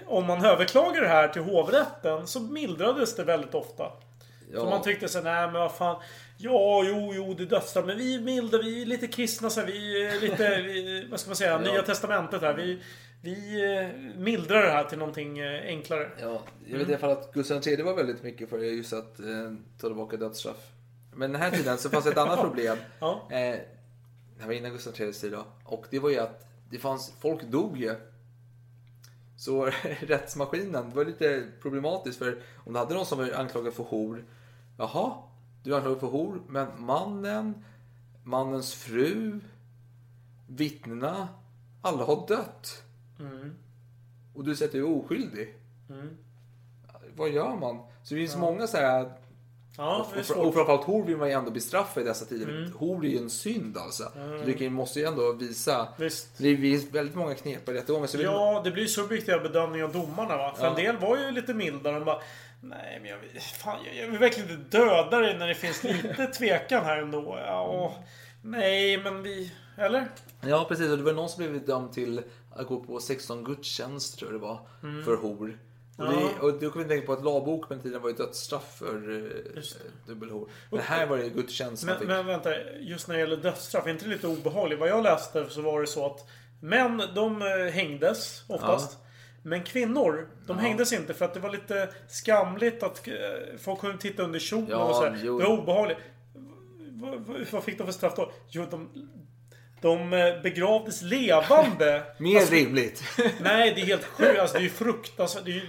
A: om man överklagar det här till hovrätten så mildrades det väldigt ofta.
B: Ja.
A: För man tyckte så nej men vad fan. Ja, jo, jo, det är dödsstraff. Men vi är milda, vi är lite kristna så här, Vi är lite, vi, vad ska man säga, Nya Testamentet här. Vi, vi eh, mildrar det här till någonting eh, enklare.
B: Ja, jag vet i alla fall att Gustav III var väldigt mycket för just att eh, ta tillbaka dödsstraff. Men den här tiden så fanns det ett annat problem.
A: Ja.
B: Eh, det var innan Gustav IIIs tid då. Och det var ju att det fanns, folk dog ju. Så rättsmaskinen var lite problematiskt för om du hade någon som var anklagad för hor. Jaha, du är anklagad för hor, men mannen, mannens fru, vittnena, alla har dött. Och du säger att du är oskyldig. Vad gör man? Så det finns många så här...
A: Ja,
B: Och, framförallt hor vill man ju ändå bestraffa i dessa tider. Hor är ju en synd alltså. Så du måste ju ändå visa...
A: Visst.
B: Det är väldigt många knepiga rättegångar. Så vill-
A: Ja, det blir ju subjektiva bedömningar av domarna va. För
B: Ja.
A: en del var ju lite mildare. De bara, Nej, men jag vill, fan, jag, jag vill verkligen inte döda dig när det finns lite tvekan här ändå. Ja, nej, men vi... Eller?
B: Ja, precis. Och det var någon som blev dömd till att gå på 16 gudstjänster, tror jag det var, för hor. Och,
A: Mm. Ja.
B: det, och då kan vi tänka på att lagbok på den tiden var ju dödsstraff för eh, dubbelhor. Men här var det gudstjänst
A: Men, men vänta, just när det gäller dödsstraff, är inte det lite obehagligt? Vad jag läste så var det så att män, de eh, hängdes oftast. Men kvinnor, de hängdes inte för att det var lite skamligt att eh, folk kunde titta under kjolen
B: Ja,
A: och så. här.
B: jo.
A: Det var obehagligt. Vad, fick de för straff då? Jo, de, de eh, begravdes levande.
B: Mer
A: Alltså,
B: rimligt.
A: Nej, det är helt sjukt. Alltså, det är ju fruktansvärt. Det är ju,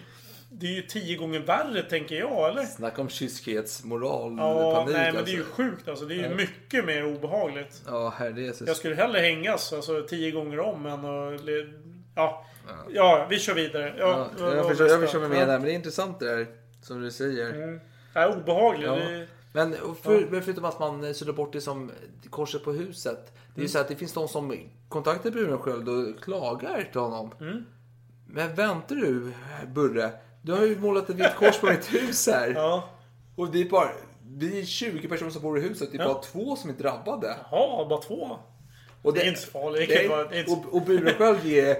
A: det är ju tio gånger värre, tänker jag, eller?
B: Snacka om kyskhetsmoral,
A: Ja,
B: panik
A: nej men det är
B: alltså.
A: ju sjukt alltså. Det är ju mycket mer obehagligt.
B: Ja, herre Jesus.
A: Jag skulle hellre hängas alltså, tio gånger om än att... Ja, ja vi kör vidare. Ja,
B: Ja, jag, förstår, jag förstår mig med
A: Ja.
B: där, men det är intressant det där som du säger.
A: Ja, obehagligt.
B: Ja.
A: Det,
B: Men för, men förutom att man suddar bort det som korset på huset. Det är ju så att det finns de som kontaktar Brunensköld och klagar till honom. Men väntar du, Burre? Du har ju målat ett vitt kors på mitt hus här.
A: ja.
B: Och det är bara vi är 20 personer som bor i huset. Det är bara två som är drabbade.
A: Jaha, bara två?
B: Och
A: Det är inte så farligt. Det det är inte så-
B: och, och Burensköld ger,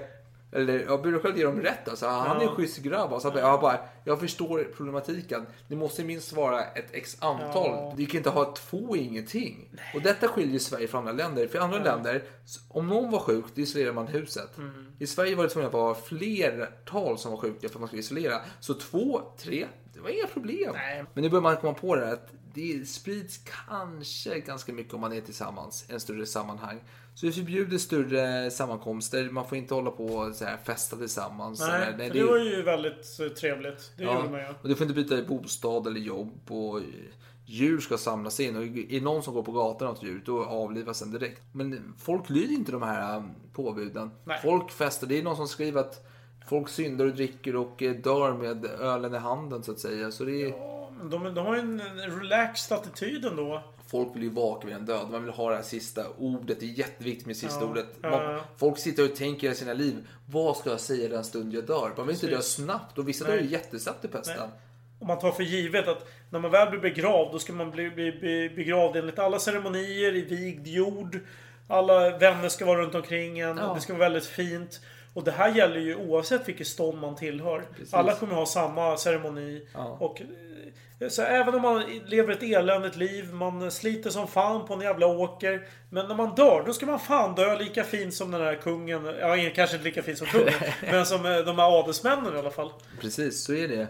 B: eller, ja, Burensköld ger dem rätt. Alltså. Han är en schysst grabb. Alltså, jag, bara, jag förstår problematiken. Det måste minst vara ett x antal.
A: Ja.
B: Kan inte ha två ingenting. Och detta skiljer Sverige från andra länder. För i andra länder, om någon var sjuk, då isolerar man huset.
A: Mm.
B: I Sverige var det tvungen att vara flertal som var sjuka för att man skulle isolera. Så två, tre, det var inga problem.
A: Nej.
B: Men nu börjar man komma på det här att det sprids kanske ganska mycket om man är tillsammans i en större sammanhang. Så vi förbjuder större sammankomster. Man får inte hålla på och så här festa tillsammans.
A: Nej,
B: Eller-
A: för
B: det-
A: det var ju väldigt eh, trevligt. Det gjorde man ju.
B: och du får inte byta bostad eller jobb. Och djur ska samlas in. Och är det någon som går på gatan ett djur, då avlivas den direkt. Men folk lyder inte de här um, påbuden.
A: Nej.
B: Folk festar. Det är någon som skriver att folk syndar och dricker och eh, dör med ölen i handen så att säga. Så det är...
A: Ja, men De, de har ju en en relaxed attityd ändå.
B: Folk vill ju vaka vid en död. Man vill ha det här sista ordet. Det är jätteviktigt med sista
A: Ja,
B: ordet. Man,
A: ja.
B: Folk sitter och tänker i sina liv. Vad ska jag säga den stund jag dör? Man vill inte dö
A: Precis.
B: snabbt. Och vissa
A: Nej.
B: dör ju jättesnabbt i pesten.
A: Nej. Om man tar för givet att när man väl blir begravd, då ska man bli, bli, bli begravd enligt alla ceremonier, i vigd jord. Alla vänner ska vara runt omkring en.
B: Ja.
A: Det ska vara väldigt fint. Och det här gäller ju oavsett vilket stånd man tillhör. Alla kommer ha samma ceremoni.
B: Ja.
A: Och, så även om man lever ett eländigt liv, man sliter som fan på en jävla åker. Men när man dör, då ska man fan dö lika fint som den här kungen. Ja, kanske inte lika fint som kungen. men som eh, de här adelsmännen i alla fall.
B: Precis, så är det.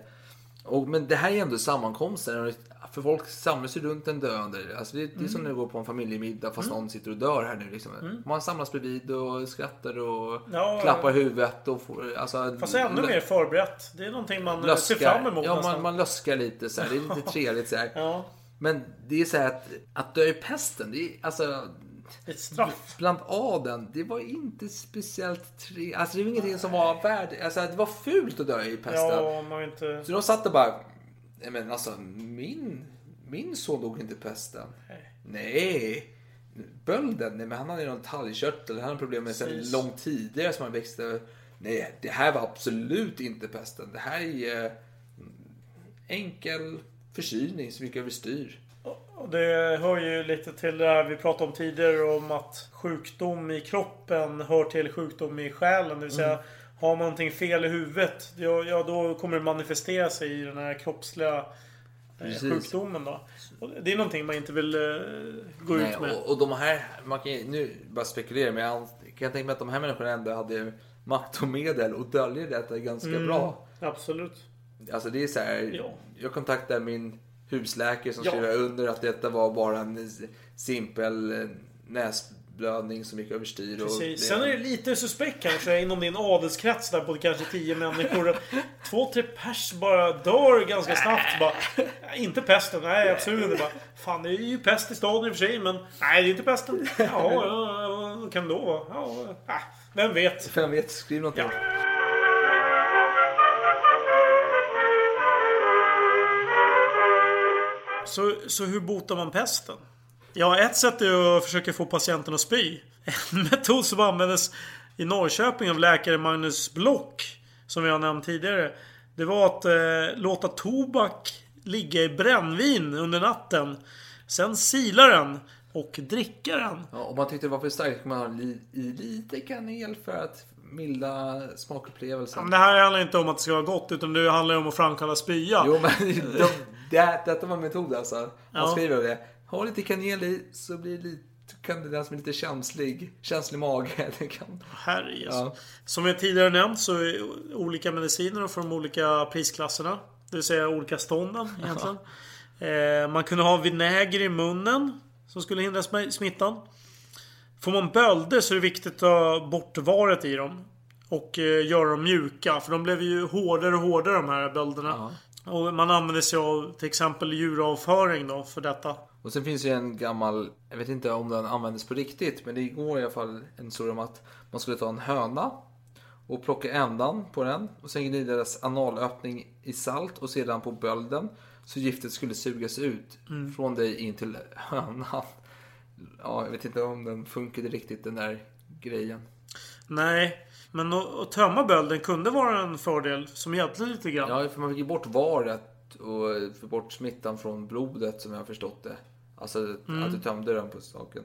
B: Och, men det här är ändå sammankomster. För folk samlas ju runt en döende. Alltså det, det är som när du går på en familjemiddag fast någon sitter och dör här nu. Liksom. Man samlas bredvid och skrattar och
A: Ja,
B: klappar huvudet. Och får, alltså,
A: Fast ännu mer förberett. Det är någonting man eh,
B: löskar.
A: ser fram emot
B: Ja,
A: nästan.
B: man, man löskar lite så här. Det är lite trevligt så.
A: Ja,
B: Men det är så här att, att dö i pesten, det är alltså...
A: ett straff.
B: Bland adeln, det var inte speciellt tre... Alltså det var ingenting som var värd... Alltså det var fult att dö i pesten.
A: Ja, man inte...
B: Så de satt och bara... Nej men alltså min, min son dog inte i pesten.
A: Nej.
B: Nej. Bölden, nej men han hade ju någon talgkörtel. Han hade problem med sen
A: Precis.
B: långt tidigare som han växte. Nej, det här var absolut inte pesten. Det här är eh, enkel förkylning som gick överstyr.
A: Och det hör ju lite till det här vi pratade om tidigare om att sjukdom i kroppen hör till sjukdom i själen. Det vill säga, har man någonting fel i huvudet, ja, ja då kommer det manifestera sig i den här kroppsliga eh,
B: Precis.
A: sjukdomen då. Och det är någonting man inte vill eh, gå
B: Nej,
A: ut med.
B: och, och de här, man kan nu bara spekulera, men jag kan tänka mig att de här människorna ändå hade makt och medel och döljer detta ganska
A: Mm.
B: bra.
A: Absolut.
B: Alltså det är så här,
A: Ja.
B: jag kontaktade min husläkare som
A: Ja.
B: skrev under att detta var bara en simpel eh, näsblödning som gick överstyr. och
A: Precis. Sen är det lite suspekt kanske inom din adelskrets där på kanske 10 människor. Två, tre pers bara dör ganska snabbt. Bara, inte pesten, nej absolut inte. Bara, Fan det är ju pest i staden i och för sig men nej det är inte pesten. Ja, ja, vad kan det då vara? Ja, äh, vem vet?
B: Vem vet, skriv något.
A: Ja. Så, så hur botar man pesten? Ja, ett sätt är att försöka få patienten att spy. En metod som användes i Norrköping av läkare Magnus Block, som vi har nämnt tidigare. Det var att eh, låta tobak ligga i brännvin under natten. Sen sila den och dricka den.
B: Ja, om man tyckte det var för starkt man ha li, i lite kanel för att milda smakupplevelsen.
A: Men det här handlar inte om att det ska vara gott, utan det handlar om att framkalla spya.
B: Jo men de, det, detta var en metod alltså. Man
A: Ja.
B: skriver det. Ha lite kanel i så blir det lite, kan det den som är lite känslig, känslig mage. Det kan,
A: Herre
B: Ja.
A: ja. Som jag tidigare nämnt så är olika mediciner för de olika prisklasserna. Det vill säga olika stånden egentligen. Eh, man kunde ha vinäger i munnen som skulle hindra sm- smittan. Får man bölder så är det viktigt att ta bort varet i dem. Och eh, göra dem mjuka. För de blev ju hårdare och hårdare de här bölderna. Och man använder sig av till exempel djuravföring då för detta.
B: Och sen finns ju en gammal, jag vet inte om den användes på riktigt, men det går i alla fall en historia om att man skulle ta en höna och plocka ändan på den och sen gnida dess analöppning i salt och sedan på bölden så giftet skulle sugas ut från dig in till hönan. Ja, jag vet inte om den funkade riktigt den där grejen.
A: Nej, men att, tömma bölden kunde vara en fördel som hjälpte lite grann.
B: Ja, för man fick ju bort varet och få bort smittan från blodet som jag har förstått det. Alltså att du tömde den på saken.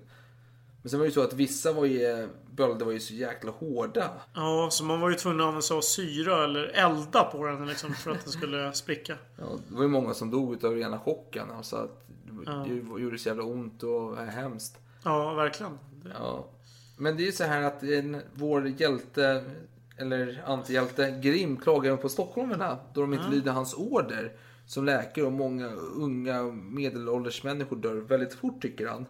B: Men sen var det ju så att vissa var ju, bölder var ju så jäkla hårda.
A: Ja, så man var ju tvungen att använda sig av syra eller elda på den liksom för att den skulle spricka.
B: Ja, det var ju många som dog av rena chocken. Alltså att det gjorde så jävla ont och var hemskt.
A: Ja, verkligen.
B: Ja. Men det är ju så här att en, vår hjälte, eller antihjälte, Grim klagar på stockholmarna då de inte lyder hans order som läkare och många unga medelålders människor dör väldigt fort tycker han.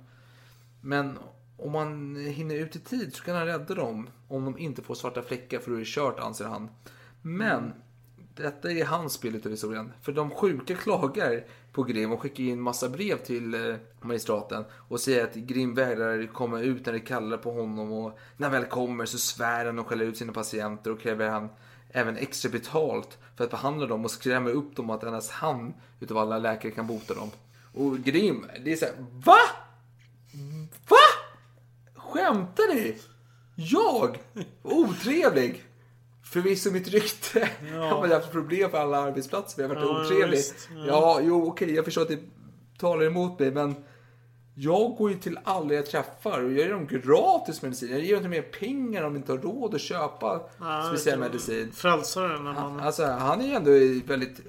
B: Men om man hinner ut i tid så kan han rädda dem om de inte får svarta fläckar för då är det kört anser han. Men detta är hans bild av historien. För de sjuka klagar på Grim och skickar in massa brev till eh, magistraten och säger att Grim vägrar komma ut när det kallar på honom och när han väl kommer så svär han och skäller ut sina patienter och kräver han även extra betalt för att behandla dem och skrämmer upp dem att endast han utav alla läkare kan bota dem. Och Grim, det är såhär VA? VA? Skämtar ni? Jag? Otrevlig? Förvisso mitt rykte. Jag har haft problem på alla arbetsplatser. Jag har varit
A: Ja,
B: otrevlig.
A: Ja.
B: Ja, jo okej, jag förstår att det talar emot mig, men jag går ju till alla jag träffar och jag ger dem gratis medicin. Jag ger dem inte mer pengar om de inte har råd att köpa
A: Ja,
B: speciell medicin.
A: Frälsaren man...
B: Alltså, han är ju ändå väldigt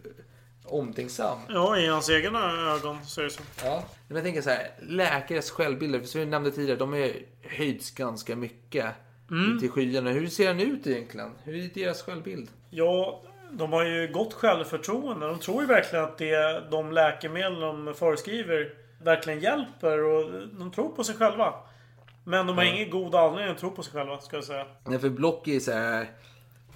B: omtänksam.
A: Ja, i hans egna ögon så är det så.
B: Ja. Men jag tänker så här, läkares självbilder, för som vi nämnde tidigare, de har höjts ganska mycket till skyarna. Hur ser han ut egentligen? Hur är deras självbild?
A: Ja, de har ju gott självförtroende. De tror ju verkligen att det, de läkemedel de föreskriver verkligen hjälper och de tror på sig själva. Men de har ingen god anledning att tro på sig själva, ska jag säga.
B: Nej, för Block är så här,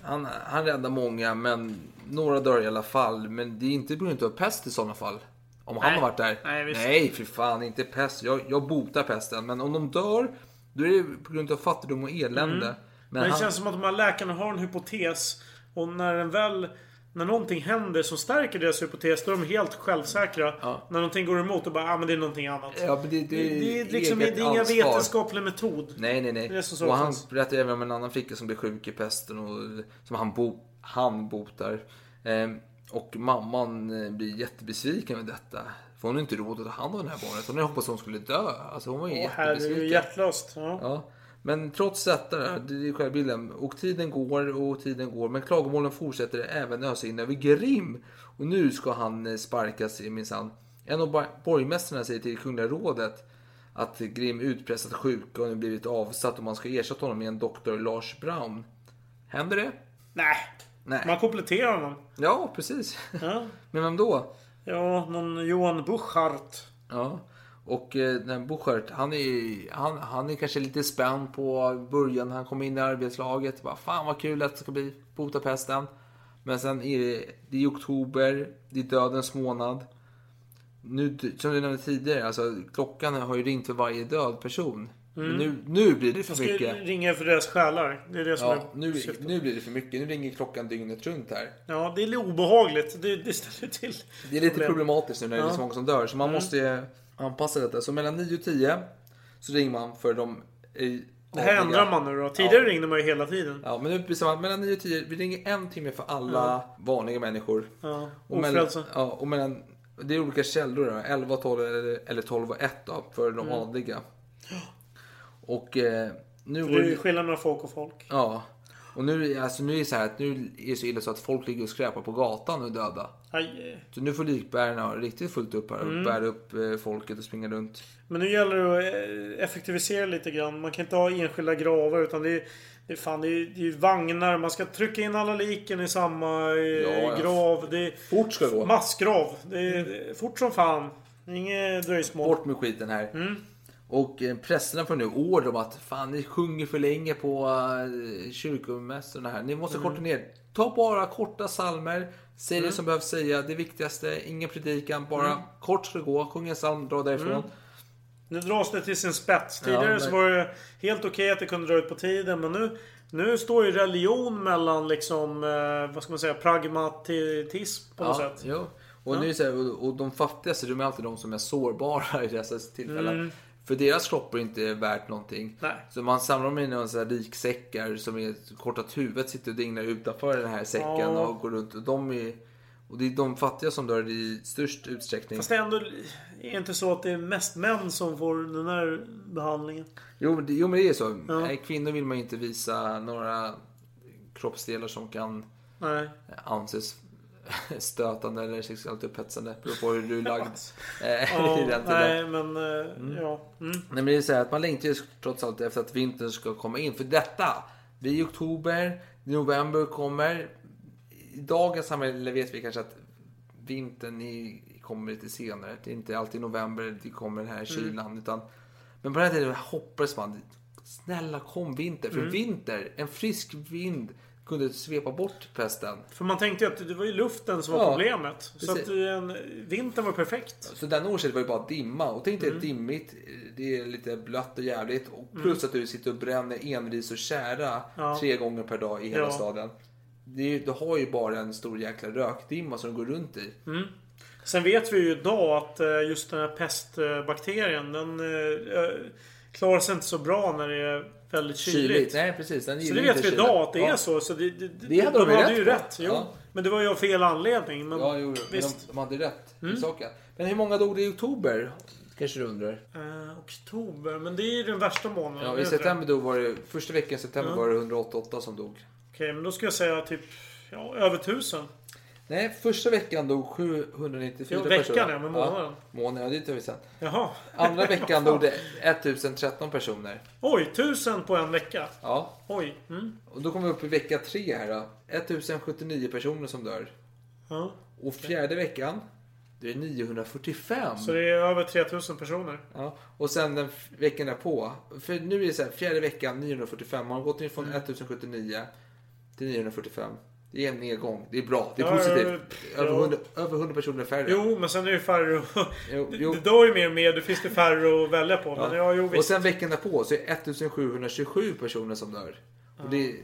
B: han, han räddar många, men några dör i alla fall. Men det är inte på grund av pest i sådana fall. Om han
A: Nej.
B: har varit där.
A: Nej, visst.
B: Nej, för fan, inte pest. Jag, jag botar pesten. Men om de dör, då är det på grund av fattigdom och elände. Men,
A: Mm. Men det
B: han,
A: känns som att de här läkarna har en hypotes. Och när den väl... När någonting händer som stärker deras hypotes, då är de helt självsäkra. När någonting går emot, då bara ah, men det är någonting annat.
B: Ja, men det, det,
A: det, det, är liksom, det är ingen
B: ansvar.
A: vetenskaplig metod.
B: Nej, nej,
A: Det är
B: nej.
A: så
B: och han berättade även om en annan flicka som blev sjuk i pesten och som han, bo, han botar. Ehm, och mamman eh, blir jättebesviken med detta. För hon har inte råd att ta hand om det här barnet. Hon hade hoppats att hon skulle dö. Alltså hon var ju
A: Åh, herre,
B: jättebesviken.
A: hjärtlöst. Ja.
B: Ja. Men trots detta, det är själva bilden. Och tiden går och tiden går. Men klagomålen fortsätter även ösa in över Grim. Och nu ska han eh, sparkas i minsann. En av borgmästarna säger till Kungliga rådet att Grim utpressat sjuka och nu blivit avsatt och man ska ersätta honom med en doktor Lars Brown. Händer det?
A: Nej.
B: Nej.
A: Man kompletterar honom.
B: Ja, precis.
A: Ja.
B: Men vem då?
A: Ja, någon Johan Buchart.
B: Ja. Och eh, den Buchert, han är, han, han är kanske lite spänd på början när han kommer in i arbetslaget. Bara, Fan vad kul att det ska bli Botapesten. Men sen är det, det är oktober, det är dödens månad. Nu, som du nämnde tidigare, alltså, klockan har ju ringt för varje död person. Men nu, nu blir det för
A: ska
B: mycket.
A: ringa för deras själar. Det är det som
B: Ja,
A: är
B: nu,
A: syftet.
B: nu blir det för mycket. Nu ringer klockan dygnet runt här.
A: Ja, det är lite obehagligt. Det, det ställer till
B: Det är lite
A: problem.
B: problematiskt nu när det är
A: Ja. Mm.
B: så många som dör. Så man måste ju anpassa detta. Så mellan 9 och 10 så ringer man för de i
A: Det här ändrar man nu då. Tidigare ringde man ju hela tiden.
B: Ja, men nu bestämmer man mellan 9 och 10. Vi ringer en timme för alla vanliga människor.
A: Ja,
B: Och mellan, ja, och mellan, det är olika källor då. 11 och 12 eller, eller 12 och 1 då, för de
A: Mm.
B: adliga. Och eh, nu
A: För det är skillnad mellan folk och folk.
B: Ja. Och nu, alltså, nu är det så här att nu är det så illa så att folk ligger och skräpar på gatan och är döda.
A: Aj.
B: Så nu får likbärarna riktigt fullt upp här och
A: Mm.
B: bära upp eh, folket och springa runt.
A: Men nu gäller det att eh, effektivisera lite grann. Man kan inte ha enskilda gravar utan det är, det är, fan, det är, det är vagnar. Man ska trycka in alla liken i samma eh,
B: ja.
A: grav. Det är
B: Fort ska det gå.
A: massgrav. Det är, är fort som fan. Inget dröjsmål.
B: Bort med skiten här.
A: Mm.
B: Och eh, prästerna får nu order om att fan ni sjunger för länge på eh, kyrkomässorna här. Ni måste
A: Mm.
B: korta ner. Ta bara korta salmer. Säg
A: Mm.
B: det som behövs säga. Det viktigaste. Ingen predikan. Bara kort ska det gå. Sjung en psalm, dra därifrån.
A: Mm. Nu dras det till sin spets. Tidigare
B: men-
A: så var det helt okej att det kunde dra ut på tiden. Men nu, nu står ju religion mellan liksom, eh, vad ska man säga, pragmatism på något
B: Ja,
A: sätt.
B: jo. Och, nu så här, och, och de fattigaste, de är alltid de som är sårbara i dessa tillfällen. För deras kropp är inte värt någonting.
A: Nej.
B: Så man samlar dem i några riksäckar som är kortat huvudet sitter och dinglar utanför den här säcken
A: Ja.
B: och går runt. Och, de är, och det är de fattiga som dör i störst utsträckning.
A: Fast det är ändå är inte så att det är mest män som får den här behandlingen.
B: Jo, det, jo, men det är så.
A: Ja.
B: Kvinnor vill man inte visa några kroppsdelar som kan
A: Nej.
B: anses stötande eller sexuellt upphetsande. Beror på hur du är lagd
A: Ja,
B: i den tiden.
A: nej, men eh, ja. Mm.
B: Nej, men det är så här att man längtar ju trots allt efter att vintern ska komma in. För detta, vi är i oktober, november kommer. I dagens samhälle vet vi kanske att vintern kommer lite senare. Det är inte alltid november det kommer den här kylan. Utan, men på den här tiden hoppades man, snälla kom vinter. För vinter, en frisk vind kunde svepa bort pesten.
A: För man tänkte ju att det var ju luften som var
B: Ja,
A: problemet. Så
B: precis.
A: att en, vintern var perfekt.
B: Så den årstiden var ju bara dimma. Och tänk dig dimmigt, det är lite blött och jävligt. Och plus att du sitter och bränner envis och kära
A: Ja.
B: tre gånger per dag i hela
A: Ja.
B: staden. Det du har ju bara en stor jäkla rökdimma som du går runt i.
A: Sen vet vi ju idag att eh, just den här pestbakterien den eh, klarar sig inte så bra när det är väldigt kyligt.
B: Nej precis. Den
A: Så det vet vi idag att det
B: ja.
A: är så. så det, det,
B: Det hade de
A: de hade
B: rätt
A: ju
B: på.
A: rätt. Jo.
B: Ja.
A: Men det var ju av fel anledning. Men,
B: Ja, jo, jo. Men
A: visst.
B: de, de hade rätt
A: Mm.
B: i saken. Men hur många dog det i oktober? Kanske du undrar.
A: Eh, oktober, men det är ju den värsta månaden.
B: Ja, I september dog var det, första veckan i september
A: Ja.
B: var det 188 som dog.
A: Okej, men då ska jag säga typ ja, över tusen.
B: Nej, första veckan dog 794
A: Jo, veckan,
B: personer.
A: ja, men månaden.
B: Ja, månaden, ja, det tar vi sen.
A: Jaha.
B: Andra veckan dog det 1013 personer.
A: Oj, tusen på en vecka.
B: Ja,
A: Oj. Mm.
B: och då kommer vi upp i vecka tre här då. 1079 personer som dör.
A: Ja.
B: Och fjärde veckan, det är 945.
A: Så det är över 3000 personer.
B: Ja, och sen den veckan därpå. För nu är det så här, fjärde veckan 945. Man har gått ner från
A: Mm.
B: 1079 till 945. Det är en nedgång. Det är bra. Det är
A: Ja,
B: positivt.
A: ja.
B: Över 100, över 100 personer färre.
A: Jo, men sen är det färre att...
B: Jo,
A: Det,
B: jo.
A: det dör ju mer och mer. Det finns det färre att välja på. Men ja, jo
B: och
A: visst.
B: sen veckan därpå så är det 1727 personer som dör. Och det,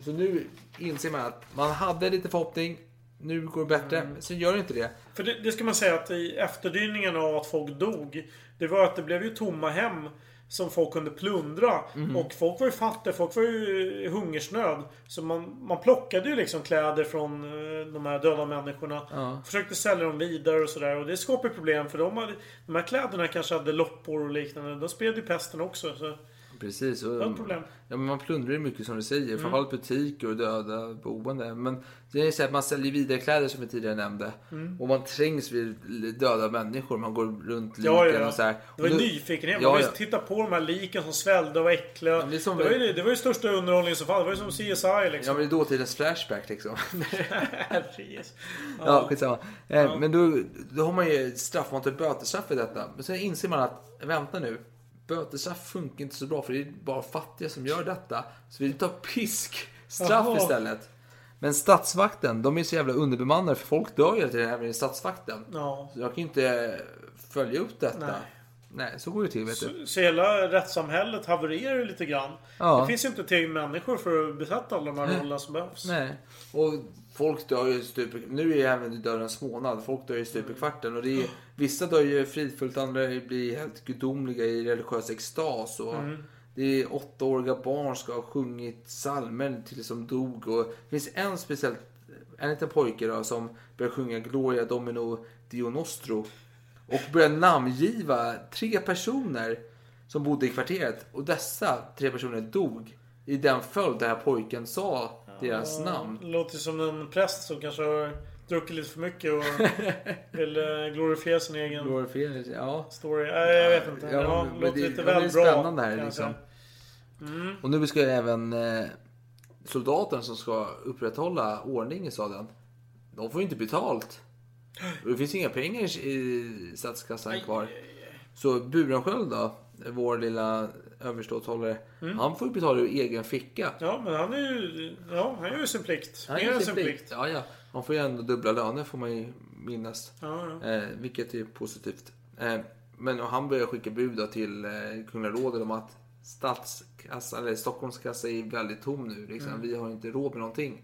B: så nu inser man att man hade lite förhoppning. Nu går det bättre.
A: Mm.
B: Men sen gör det inte det.
A: För det, det ska man säga att i efterdyningarna av att folk dog. Det var att det blev ju tomma hem. Som folk kunde plundra.
B: Mhm.
A: Och folk var ju fattiga. Folk var ju hungersnöd. Så man, man plockade ju liksom kläder från eh, de här döda människorna.
B: Ja.
A: Försökte sälja dem vidare och sådär. Och det skapade problem. För de, hade, de här kläderna kanske hade loppor och liknande. De spred ju pesten också. Så.
B: Precis. Och,
A: Det ett problem.
B: Ja, men man plundrar ju mycket som du säger.
A: Mm.
B: Framförallt butiker och döda boende. Men det är så att man säljer vidare kläder som vi tidigare nämnde.
A: Mm.
B: Och man trängs vid döda människor. Man går runt liken
A: Ja, ja, ja.
B: och så här.
A: Det var ju nyfikenhet.
B: Ja,
A: Man
B: ja.
A: ja, titta på de här liken som svällde och var äckliga.
B: det är som-
A: det, var ju, det var ju största underhållningen som fanns. Det var ju som CSI
B: Ja,
A: liksom.
B: men det är dåtidens Flashback liksom.
A: Herregud.
B: Ja, skitsamma. Eh, Men då, då har man ju straffmått och bötesstraff för detta. Men sen inser man att, vänta nu. Bötesstraff funkar inte så bra för det är bara fattiga som gör detta. Så vi tar piskstraff
A: Jaha.
B: istället. Men statsvakten, de är så jävla underbemannade för folk dör ju hela tiden även i statsvakten.
A: Ja.
B: Så jag kan ju inte följa upp detta.
A: Nej.
B: Nej, så går det till vet du.
A: Så, så hela rättssamhället havererar ju lite grann.
B: Ja.
A: Det finns ju inte tillräckligt människor för att besätta alla de här rollerna som behövs.
B: Nej. Och folk dör ju stup i- Nu är ju även dödens månad. Folk dör ju stup i kvarten. Och det är, vissa dör ju fridfullt, andra blir helt gudomliga i religiös extas. Och Det är åttaåriga barn ska ha sjungit psalmer till som dog. Och det finns en speciell, en liten pojke då, som börjar sjunga Gloria Domino Dio Nostro. Och börjar namngiva tre personer som bodde i kvarteret. Och dessa tre personer dog i den följd där pojken sa deras namn.
A: Det låter som en präst som kanske har druckit lite för mycket och vill eh, glorifiera sin egen
B: Glorifierade, ja.
A: story. Nej, jag vet inte.
B: Ja,
A: Ja,
B: men
A: låter
B: det-
A: lite
B: ja, det är
A: väl bra.
B: spännande här, liksom.
A: säga.
B: Och nu ska ju även eh, soldaten som ska upprätthålla ordning i staden. De får ju inte betalt. Och det finns inga pengar i statskassan kvar. Så Burenskiöld då, vår lilla överståthållare.
A: Mm.
B: Han får ju betala ur egen ficka.
A: Ja, men han är ju... Ja, han gör ju sin plikt.
B: Han gör
A: än
B: sin plikt. Ja, ja. Han får ju ändå dubbla löner får man ju minnas.
A: Ja, ja.
B: Eh, vilket är positivt. Eh, men han börjar skicka bud till eh, Kungliga rådet om att statskassan, eller Stockholms kassa är väldigt tom nu. Liksom.
A: Mm.
B: Vi har inte råd med någonting.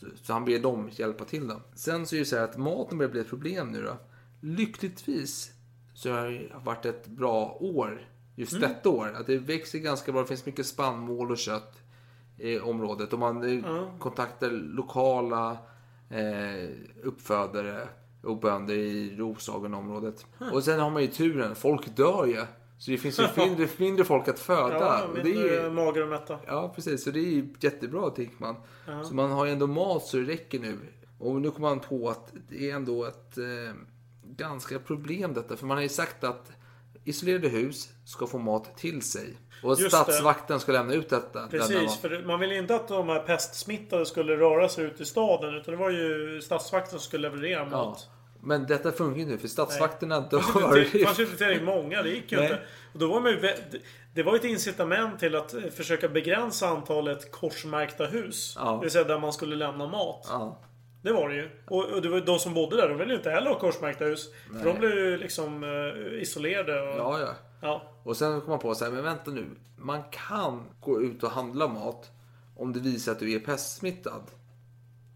B: Så, så han ber dem hjälpa till då. Sen så är det så här att maten börjar bli ett problem nu då. Lyckligtvis så har det varit ett bra år just
A: Mm.
B: detta år. Att det växer ganska bra. Det finns mycket spannmål och kött i området. Och man eh, kontaktar lokala eh, uppfödare och bönder i Roslagenområdet. Och sen har man ju turen, folk dör ju. Så det finns ju mindre, mindre folk att föda.
A: Ja,
B: och det är
A: mindre
B: ju,
A: mager och mätta.
B: ja, precis. Så det är ju jättebra, tänker man. Så man har ju ändå mat så det räcker nu. Och nu kommer man på att det är ändå ett eh, ganska problem detta. För man har ju sagt att isolerade hus ska få mat till sig. Och
A: Just det.
B: statsvakten ska lämna ut detta.
A: Precis, för man ville inte att de här pestsmittade skulle röra sig ut i staden. Utan det var ju statsvakten som skulle leverera
B: Ja.
A: mat.
B: Men detta funkar ju inte för statsvakterna
A: Det fanns inte- Det
B: dör.
A: fanns ju inte tillräckligt många, det gick ju
B: Nej.
A: inte. Och då var man ju, det- det var ett incitament till att eh, försöka begränsa antalet korsmärkta hus.
B: Ja.
A: Det vill säga där man skulle lämna mat.
B: Ja.
A: Det var det ju. Och, och det var de som bodde där, de ville ju inte heller ha korsmärkta hus. För de blev ju liksom eh, isolerade. Och,
B: ja, ja.
A: ja.
B: Och sen kom man på så här, men vänta nu. Man kan gå ut och handla mat om det visar att du är pestsmittad.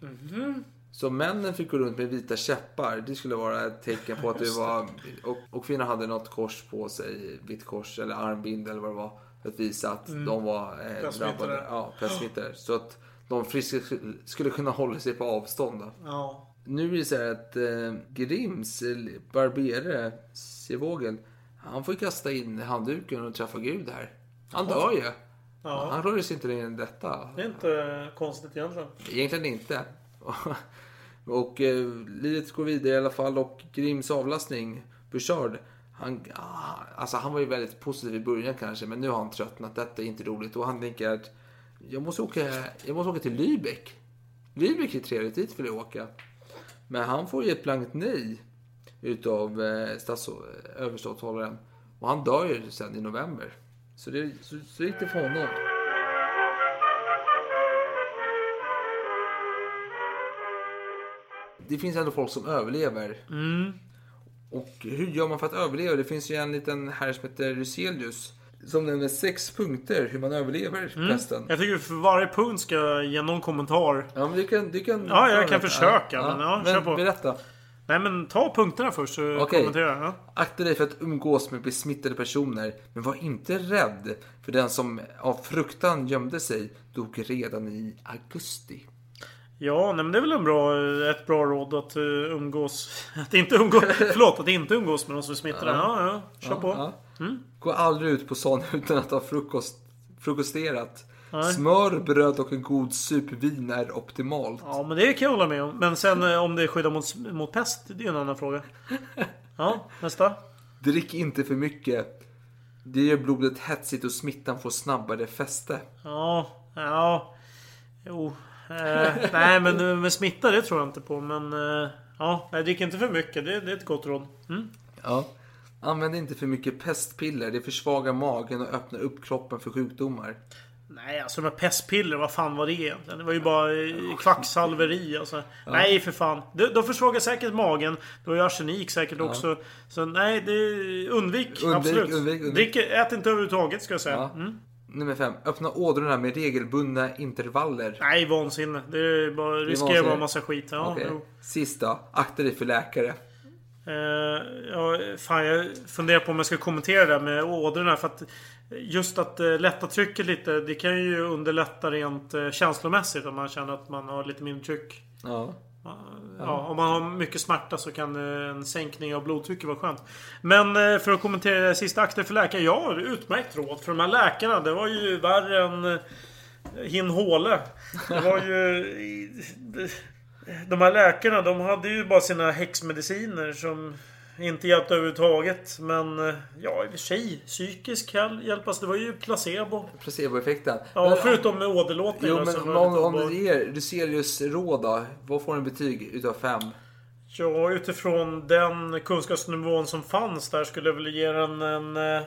A: Mhm.
B: Så männen fick gå runt med vita käppar. Det skulle vara ett tecken på att du var... Och, och kvinnor hade något kors på sig. Vitt kors eller armbind eller vad det var. För att visa att de var eh, drabbade. Ja, pestsmittade. Så att de friska skulle kunna hålla sig på avstånd. Då.
A: ja.
B: Nu är det så här att eh, Grims eller Barbere, Sevågel, han får ju kasta in handduken och träffa Gud här. Han dör ju.
A: Ja.
B: Han rör sig inte längre än detta.
A: Det är inte konstigt egentligen.
B: Egentligen inte. och eh, livet går vidare i alla fall och Grims avlastning, Bouchard, han, ah, alltså han var ju väldigt positiv i början kanske, men nu har han tröttnat. Detta är inte roligt. Och han tänker att jag måste åka, jag måste åka till Lübeck. Lübeck är trevligt, dit vill jag åka. Men han får ju ett blankt nej utav eh, stats- överståthållaren. Och han dör ju sen i november. Så det, så, så gick det för honom. Det finns ändå folk som överlever. Och hur gör man för att överleva? Det finns ju en liten herre som heter Ryselius. Som nämner sex punkter hur man överlever pesten.
A: Jag tycker för varje punkt ska jag ge någon kommentar.
B: Ja, men du kan... Du kan
A: Ja, jag kan
B: det.
A: försöka, men ja, kör på.
B: Berätta.
A: Nej men ta punkterna först så
B: Okej.
A: kommentera. Ja.
B: Akta dig för att umgås med besmittade personer, men var inte rädd. För den som av fruktan gömde sig dog redan i augusti.
A: Ja, nej, men det är väl en bra, ett bra råd att uh, umgås... Att inte umgås... förlåt, att inte umgås med de som är smittade. Ja, ja. Kör på.
B: Ja. Gå aldrig ut på sån utan att ha frukost frukosterat.
A: Nej.
B: Smör, bröd och en god sup vin är optimalt.
A: Ja, men det kan jag hålla med om. Men sen eh, om det skyddar mot, mot pest, det är en annan fråga. Ja, nästa.
B: Drick inte för mycket. Det gör blodet hetsigt och smittan får snabbare fäste.
A: Ja, ja. Jo. Eh, nej, men med smitta det tror jag inte på. Men eh, ja, nej, drick inte för mycket. Det, det är ett gott råd. Mm.
B: Ja. Använd inte för mycket pestpiller. Det försvagar magen och öppnar upp kroppen för sjukdomar.
A: Nej, alltså de här pestpiller, vad fan var det egentligen? Det var ju bara eh, kvacksalveri alltså. Nej, för fan. De, de försvagar säkert magen. Har ju arsenik säkert också. Så nej, det, undvik,
B: Undvik,
A: absolut.
B: undvik, undvik.
A: Drick, ät inte överhuvudtaget ska jag säga.
B: Ja.
A: Mm.
B: Nummer fem. Öppna ådrorna med regelbundna intervaller.
A: Nej, vansinne. Det är bara, riskerar bara massa skit. Ja, jo.
B: Sista. Akta dig för läkare.
A: Eh, ja, fan, jag funderar på om jag ska kommentera det där med ådrorna. För att just att eh, lätta trycket lite. Det kan ju underlätta rent eh, känslomässigt. Om man känner att man har lite mindre tryck.
B: Ja.
A: Ja, om man har mycket smärta så kan eh, en sänkning av blodtrycket vara skönt. Men eh, för att kommentera sista akter för läkare. Ja, utmärkt råd. För de här läkarna, det var ju värre än eh, Hin Håle. Det var ju... De här läkarna, de hade ju bara sina häxmediciner som inte hjälpte överhuvudtaget. Men eh, ja, i och för sig. Psykisk kan hjälpas. Det var ju placebo.
B: Placeboeffekten.
A: Ja,
B: Men-
A: förutom med åderlåtning.
B: Jo
A: då,
B: men om, om, du ger Duselius råd då. Vad får en betyg utav fem?
A: Ja, utifrån den kunskapsnivån som fanns där skulle jag väl ge den en... eh,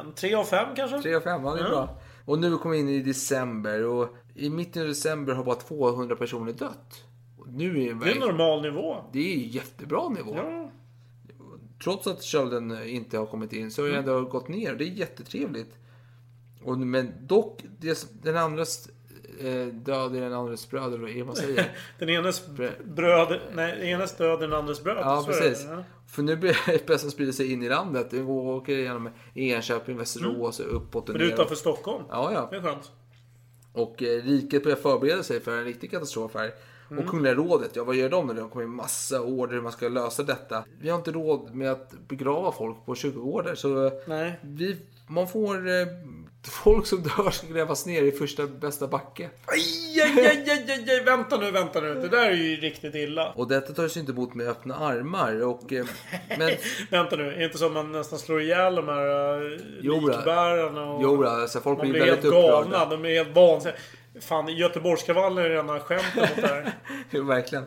A: En 3 av 5 kanske?
B: 3 av 5, ja det är
A: Ja.
B: bra. Och nu kommer vi in i december och i mitten av december har bara 200 personer dött. Och nu är det,
A: Det är en normal nivå.
B: det är ju jättebra nivå.
A: Ja.
B: Trots att kölden inte har kommit in så har det
A: Mm.
B: ändå gått ner. Det är jättetrevligt. Och, men dock, det, den andras eh, död är den andras bröd, eller vad är det man säger?
A: Den enes bröd... Nej, den enes död är den andres bröd.
B: Ja,
A: är det.
B: precis.
A: Ja.
B: För nu börjar pesten sprida sig in i landet. Det går åker genom Enköping, Västerås och uppåt och
A: Mm. Men
B: ner.
A: utanför Stockholm.
B: Ja, ja.
A: Det är skönt.
B: Och eh, riket börjar förbereda sig för en riktig katastrof här.
A: Mm.
B: Och Kungliga rådet, ja vad gör de nu? Det kommer in massa order hur man ska lösa detta. Vi har inte råd med att begrava folk på kyrkogårdar. Så eh,
A: Nej.
B: vi, man får eh, folk som dör ska grävas ner i första bästa backe.
A: Aj, aj, aj, aj, aj, aj, vänta nu, vänta nu. Det där är ju riktigt illa.
B: Och detta tar sig inte emot med öppna armar. Och, eh, men
A: Vänta nu, är det inte så att man nästan slår ihjäl de här
B: då.
A: likbärarna? Och...
B: jo, alltså, folk
A: Man
B: blir
A: helt galna. De är helt vansinniga. Fan, Göteborgskravallen är rena skämtet mot det här.
B: Jo, verkligen.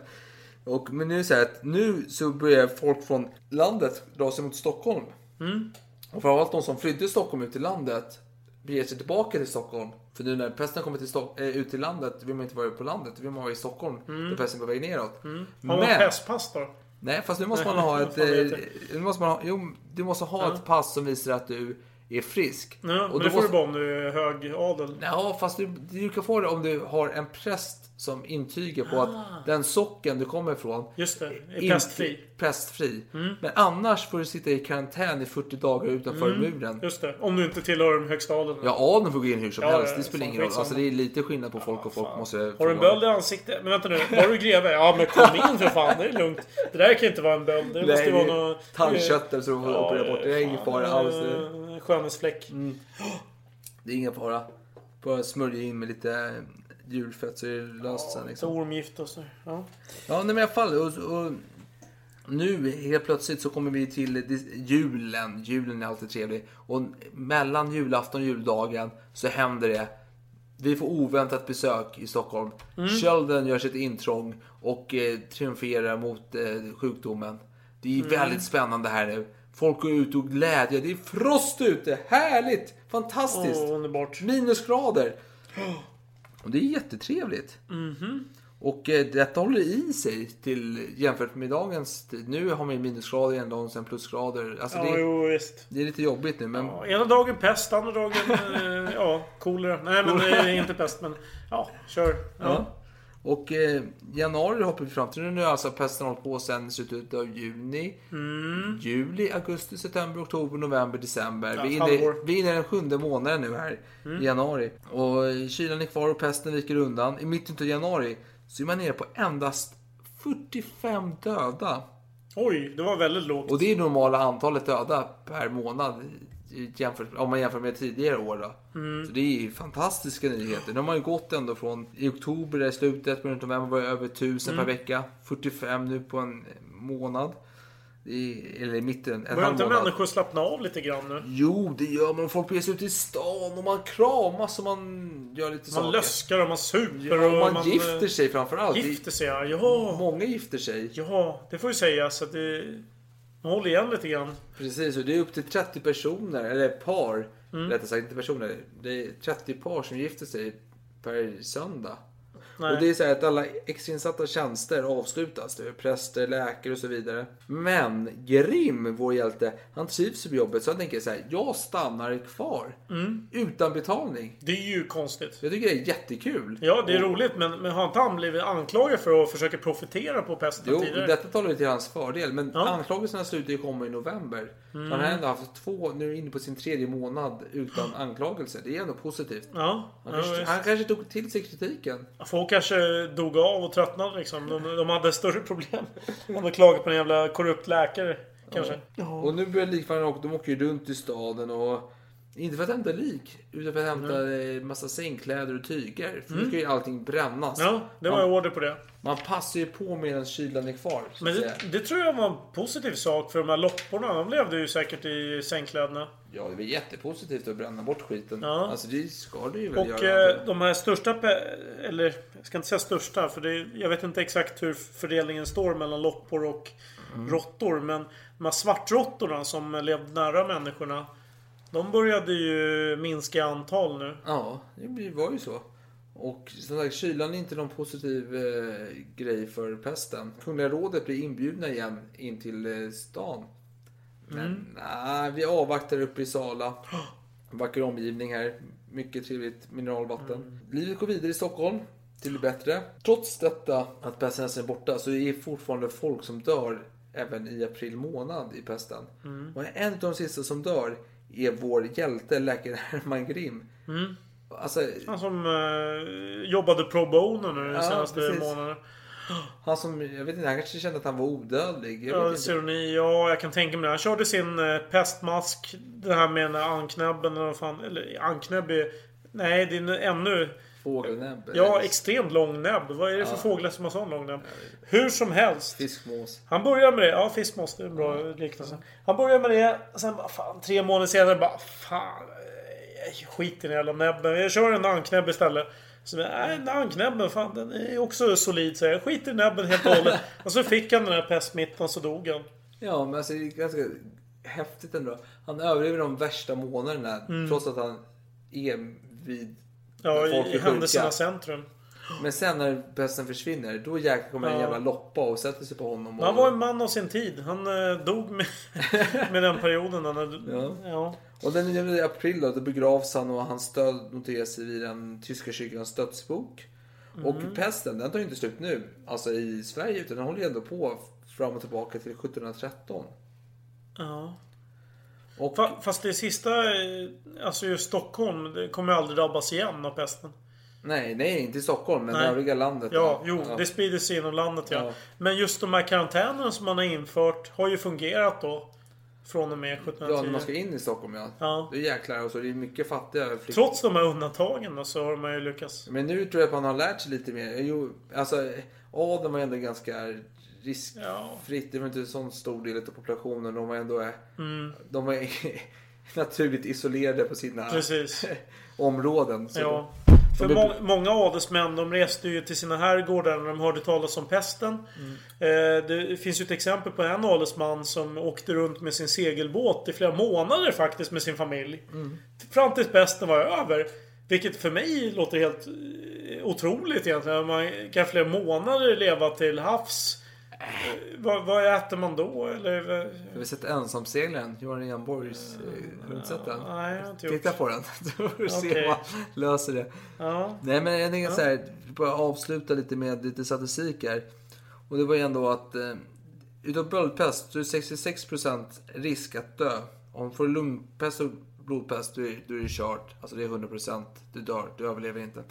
B: Och, men nu är det så här att nu så börjar folk från landet dra sig mot Stockholm. Och framförallt de som flydde Stockholm ut till landet beger sig tillbaka till Stockholm. För nu när pesten kommer till Stock- eh, ut till landet vill man inte vara på landet. Vill man vara i Stockholm. Där pesten är på väg neråt.
A: Har man pestpass då?
B: nej fast nu måste man ha ett... Eh, nu måste man ha, jo, du måste ha ett pass som visar att du är frisk.
A: Ja, men
B: och
A: det
B: då
A: får
B: måste,
A: du bara om du är hög adel.
B: Ja, fast du, du kan få det om du har en präst som intygar på att den socken du kommer ifrån
A: Just det, är
B: inte-
A: pestfri.
B: Pestfri. Men annars får du sitta i karantän i 40 dagar utanför muren.
A: Just det, om du inte tillhör den högsta adeln.
B: Ja, adeln får gå in hur som
A: Ja,
B: helst.
A: ja,
B: Det spelar ingen roll. Alltså, det är lite skillnad på folk och folk måste...
A: Har du en böld i ansiktet? Men vänta nu, var du greve? Ja men kom in för fan, det är lugnt. Det där kan inte vara en böld. Det måste
B: Nej,
A: ju vara
B: det är
A: något...
B: tandköttel så du får operera bort. Det är ingen fara alls.
A: Eh, Skönhetsfläck.
B: Det är ingen fara. Bara smörja in med lite djurfett så är det löst sen.
A: Så
B: Liksom.
A: ormgift och så. Ja.
B: Ja, nej, men i alla fall. Och, och, nu helt plötsligt så kommer vi till julen. Julen är alltid trevlig. Och mellan julafton och juldagen så händer det. Vi får oväntat besök i Stockholm. Kölden gör sitt intrång och eh, triumferar mot eh, sjukdomen. Det är väldigt spännande här nu. Folk går ut och glädje. Det är frost ute. Härligt! Fantastiskt!
A: Åh, underbart.
B: Minusgrader. Och det är jättetrevligt. Och eh, detta håller i sig till jämfört med dagens tid. Nu har ju minusgrader igen och sen plusgrader. Alltså
A: Ja,
B: det, är,
A: jo visst.
B: det är lite jobbigt nu men
A: Ja, ena dagen pest, andra dagen eh, ja, kolera. Nej men eh, inte pest men ja, kör. Ja.
B: Ja. Och eh, januari hoppar vi fram till. Nu har alltså pesten hållit på sedan slutet av juni. Juli, augusti, september, oktober, november, december.
A: Ja,
B: vi, är inne, vi är inne i den sjunde månaden nu här i januari. Och eh, kylan är kvar och pesten viker undan. I mitten av januari så är man nere på endast 45 döda.
A: Oj, det var väldigt lågt.
B: Och det är normala antalet döda per månad jämfört, om man jämför med tidigare år. Då. Så det är ju fantastiska nyheter. Nu har man ju gått ändå från i oktober, i slutet, runt november var det över 1000 per vecka. 45 nu på en månad. I, eller i mitten, en
A: Börjar inte människor slappna av lite grann nu?
B: Jo, det gör man. Folk beger sig ut i stan och man kramas och man gör lite
A: Man
B: saker.
A: löskar och man super
B: Ja, och
A: och
B: man, gifter sig framförallt.
A: Gifter sig ja. Ja,
B: Många gifter sig.
A: ja det får ju sägas att det... Man håller igen lite grann.
B: Precis, och det är upp till 30 personer, eller par,
A: Mm.
B: rättare sagt inte personer. Det är 30 par som gifter sig per söndag.
A: Nej.
B: Och det är så här att alla extrainsatta tjänster avslutas. Det är präster, läkare och så vidare. Men Grim, vår hjälte, han trivs på jobbet. Så han tänker så här, jag stannar kvar.
A: Mm.
B: Utan betalning.
A: Det är ju konstigt.
B: Jag tycker det är jättekul.
A: Ja, det är
B: Och-
A: roligt men, men har inte han blivit anklagad för att försöka profitera på pesten
B: Jo,
A: tidigare?
B: detta talar ju till hans fördel. Men
A: Ja.
B: Anklagelserna slutar ju komma i november. Så han har ändå haft två, nu är inne på sin tredje månad utan anklagelser. Det är ändå positivt.
A: Ja,
B: Han
A: ja
B: kanske, han kanske tog till sig kritiken.
A: Folk kanske dog av och tröttnade liksom. De, de hade större problem. De hade klagat på en jävla korrupt läkare. Kanske.
B: Och nu börjar likförarna åka, de åker ju runt i staden och inte för att hämta lik, utan för att hämta eh, massa sängkläder och tyger. För nu ska ju allting brännas.
A: Mm. Ja, det var
B: man,
A: ju order på det.
B: man passar ju på medan kylan är kvar.
A: Men det, det tror jag var en positiv sak för de här lopporna. De levde ju säkert i sängkläderna.
B: Ja, det är jättepositivt att bränna bort skiten.
A: Ja.
B: Alltså det ska det ju väl
A: Och
B: göra.
A: eh, de här största, eller jag ska inte säga största för det, jag vet inte exakt hur fördelningen står mellan loppor och
B: Mm.
A: råttor. Men de här svartråttorna som levde nära människorna. De började ju minska i antal nu.
B: Ja, det var ju så. Och som sagt, kylan är inte någon positiv eh, grej för pesten. Kungliga rådet blir inbjudna igen in till eh, stan. Men
A: Mm.
B: nej, vi avvaktar uppe i Sala. Vacker omgivning här. Mycket trevligt mineralvatten.
A: Mm.
B: Livet går vidare i Stockholm. Till det bättre. Trots detta, att pesten nästan är borta, så är det fortfarande folk som dör även i april månad i pesten.
A: Mm.
B: Och en av de sista som dör är vår hjälte, läkaren Herman Grim.
A: Mm.
B: Alltså,
A: Han som eh, jobbade pro bono nu de senaste
B: precis.
A: månaderna.
B: han som, jag vet inte, han kanske kände att han var odödlig. Jag
A: Ja. Ceroni, ja, jag kan tänka mig det. Han körde sin eh, pestmask. Det här med anknäbben eller vad fan. Eller anknäbb är... Nej, det är ännu...
B: Fågelnäbb.
A: Ja, extremt lång näbb. Vad är det för fåglar som har sån lång näbb? Hur som helst.
B: Fiskmås.
A: Han börjar med det. Ja, fiskmås. Det är en bra liknelse. Han börjar med det. Sen bara fan, tre månader senare bara fan. Skiter i den jävla näbben. Jag kör en anknäbb istället. Så, nej, den anknäbben, fan den är också solid. Så jag skiter i näbben helt och hållet. och så fick han den här pestsmittan så dog han.
B: Ja, men alltså det är ganska häftigt ändå. Han överlever de värsta månaderna trots att han är vid
A: Mm. Ja,
B: folk
A: i, i händelsernas centrum.
B: Men sen när pesten försvinner, då jäklar kommer en
A: Ja.
B: jävla loppa och sätter sig på honom. Och,
A: Han var en man av sin tid. Han eh, dog med, med den perioden. Hade-
B: Ja.
A: ja.
B: och den 9 april då, då begravs han och hans död noteras vid den tyska kyrkans dödsbok. Och
A: Mm.
B: pesten, den tar ju inte slut nu, alltså i Sverige, utan den håller ju ändå på fram och tillbaka till 1713.
A: ja.
B: Och
A: Fa- Fast det sista, eh, alltså just Stockholm, det kommer aldrig drabbas igen av pesten.
B: nej, nej, inte i Stockholm, men
A: Nej.
B: övriga landet.
A: Ja,
B: då.
A: jo, det sprider sig inom landet ja.
B: Ja.
A: Men just de här karantänerna som man har infört har ju fungerat då. Från och med
B: Ja,
A: 1710.
B: när man ska in i Stockholm ja.
A: Ja.
B: Det är jäklar, och så det är mycket fattiga flyktingar.
A: Trots de här undantagen så har man ju lyckats.
B: Men nu tror jag att man har lärt sig lite mer. Jo, alltså, adeln var ändå ganska riskfritt. Det var inte en sån stor del av populationen. De var ändå
A: Mm.
B: de var naturligt isolerade på sina
A: Precis.
B: områden.
A: Ja. För
B: de-
A: må- många adelsmän de reste ju till sina herrgårdar när de hörde talas om pesten. Eh, det finns ju ett exempel på en adelsman som åkte runt med sin segelbåt i flera månader faktiskt med sin familj. Fram tills pesten var över. Vilket för mig låter helt eh, otroligt egentligen. Man kan flera månader leva till havs. Eh, Vad, vad äter man då? Eller, vad-
B: Har vi sett Ensamseglaren? Johan Renborgs... eh, Har du inte sett den?
A: nej, jag har inte gjort.
B: Titta på den. Då får du se om man löser det.
A: Ja.
B: Nej men jag tänker så här, bara avsluta lite med lite statistik här. Och det var ju ändå att eh, utav böldpest så är det 66% risk att dö. Om du får lungpest och blodpest då är, då är det kört. Alltså det är 100%. Du dör, du överlever inte.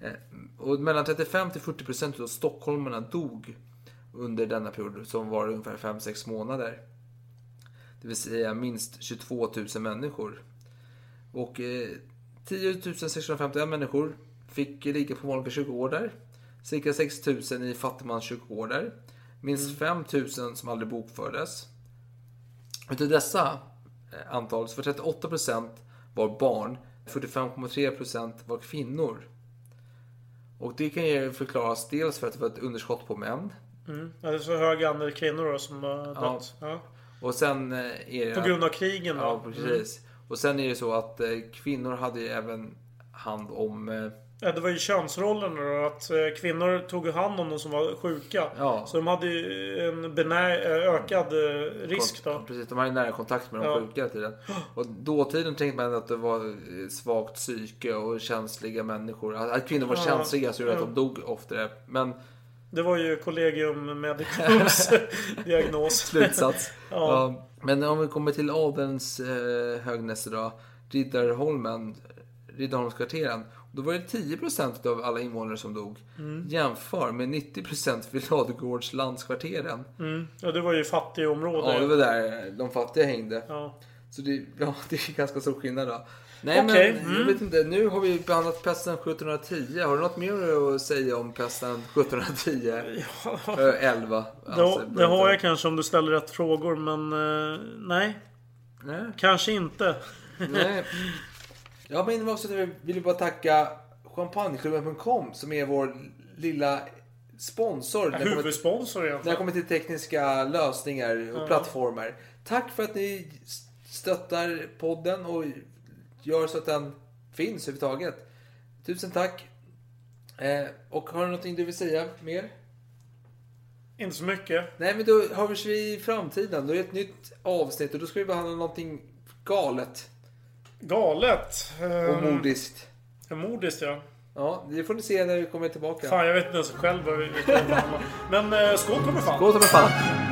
B: Eh, och mellan 35 till 40% av stockholmarna dog under denna period som var ungefär 5-6 månader. Det vill säga minst 22 000 människor. Och eh, 10 651 människor fick ligga på vanliga kyrkogårdar. Cirka 6 000 i fattigmanskyrkogårdar. Minst 5 000 som aldrig bokfördes. Utav dessa eh, antal så var 38 procent var barn. 45,3 procent var kvinnor. Och det kan ju förklaras dels för att det var ett underskott på män.
A: Mm. Ja, det är så hög andel kvinnor då som har dött. Ja.
B: Och sen eh, är det...
A: På grund av krigen då?
B: Ja, precis. Och sen är det så att eh, kvinnor hade ju även hand om... Eh,
A: Ja, det var ju könsrollerna då. Att kvinnor tog hand om de som var sjuka.
B: Ja.
A: Så de hade ju en benä- eh, ökad risk då.
B: Precis, de hade nära kontakt med de
A: Ja.
B: sjuka tiden. Och dåtiden tänkte man att det var svagt psyke och känsliga människor. Att kvinnor var
A: Ja.
B: känsliga så gjorde att
A: Ja.
B: de dog oftare. Men
A: Det var ju Collegium Medicums diagnos.
B: slutsats.
A: Ja.
B: ja. Men om vi kommer till adelns eh, högnässe då. Riddarholmen, Riddarholmskvarteren. Då var det 10% av alla invånare som dog.
A: Mm.
B: Jämför med 90% vid Ladugårdslandskvarteren.
A: Mm. Ja, det var ju fattigområde.
B: Ja, det var där de fattiga hängde.
A: Ja.
B: Så det, ja, det är ganska stor skillnad då. Nej
A: Okej,
B: men,
A: mm.
B: jag vet inte. Nu har vi behandlat pesten 1710. Har du något mer att säga om pesten 1710?
A: Ja.
B: Ö, 11.
A: Det,
B: alltså,
A: det har jag kanske om du ställer rätt frågor, men eh, nej.
B: Nej.
A: Kanske inte.
B: Nej. Ja, men vill vi bara tacka champagneklubben.com som är vår lilla sponsor. kommer-
A: Huvudsponsor
B: När det
A: egentligen.
B: kommer till tekniska lösningar och plattformar. Tack för att ni stöttar podden och gör så att den finns överhuvudtaget. Tusen tack. Eh, och har du någonting du vill säga mer?
A: Inte så mycket.
B: Nej, men då hörs vi i framtiden. Då är det ett nytt avsnitt och då ska vi behandla någonting galet
A: Galet.
B: och
A: Um,
B: modiskt.
A: Modiskt ja.
B: Ja, det får ni se när vi kommer tillbaka.
A: Fan, jag vet inte ens själv vad vi behandla. Men eh, skål på mig fan.
B: Ta mig fan.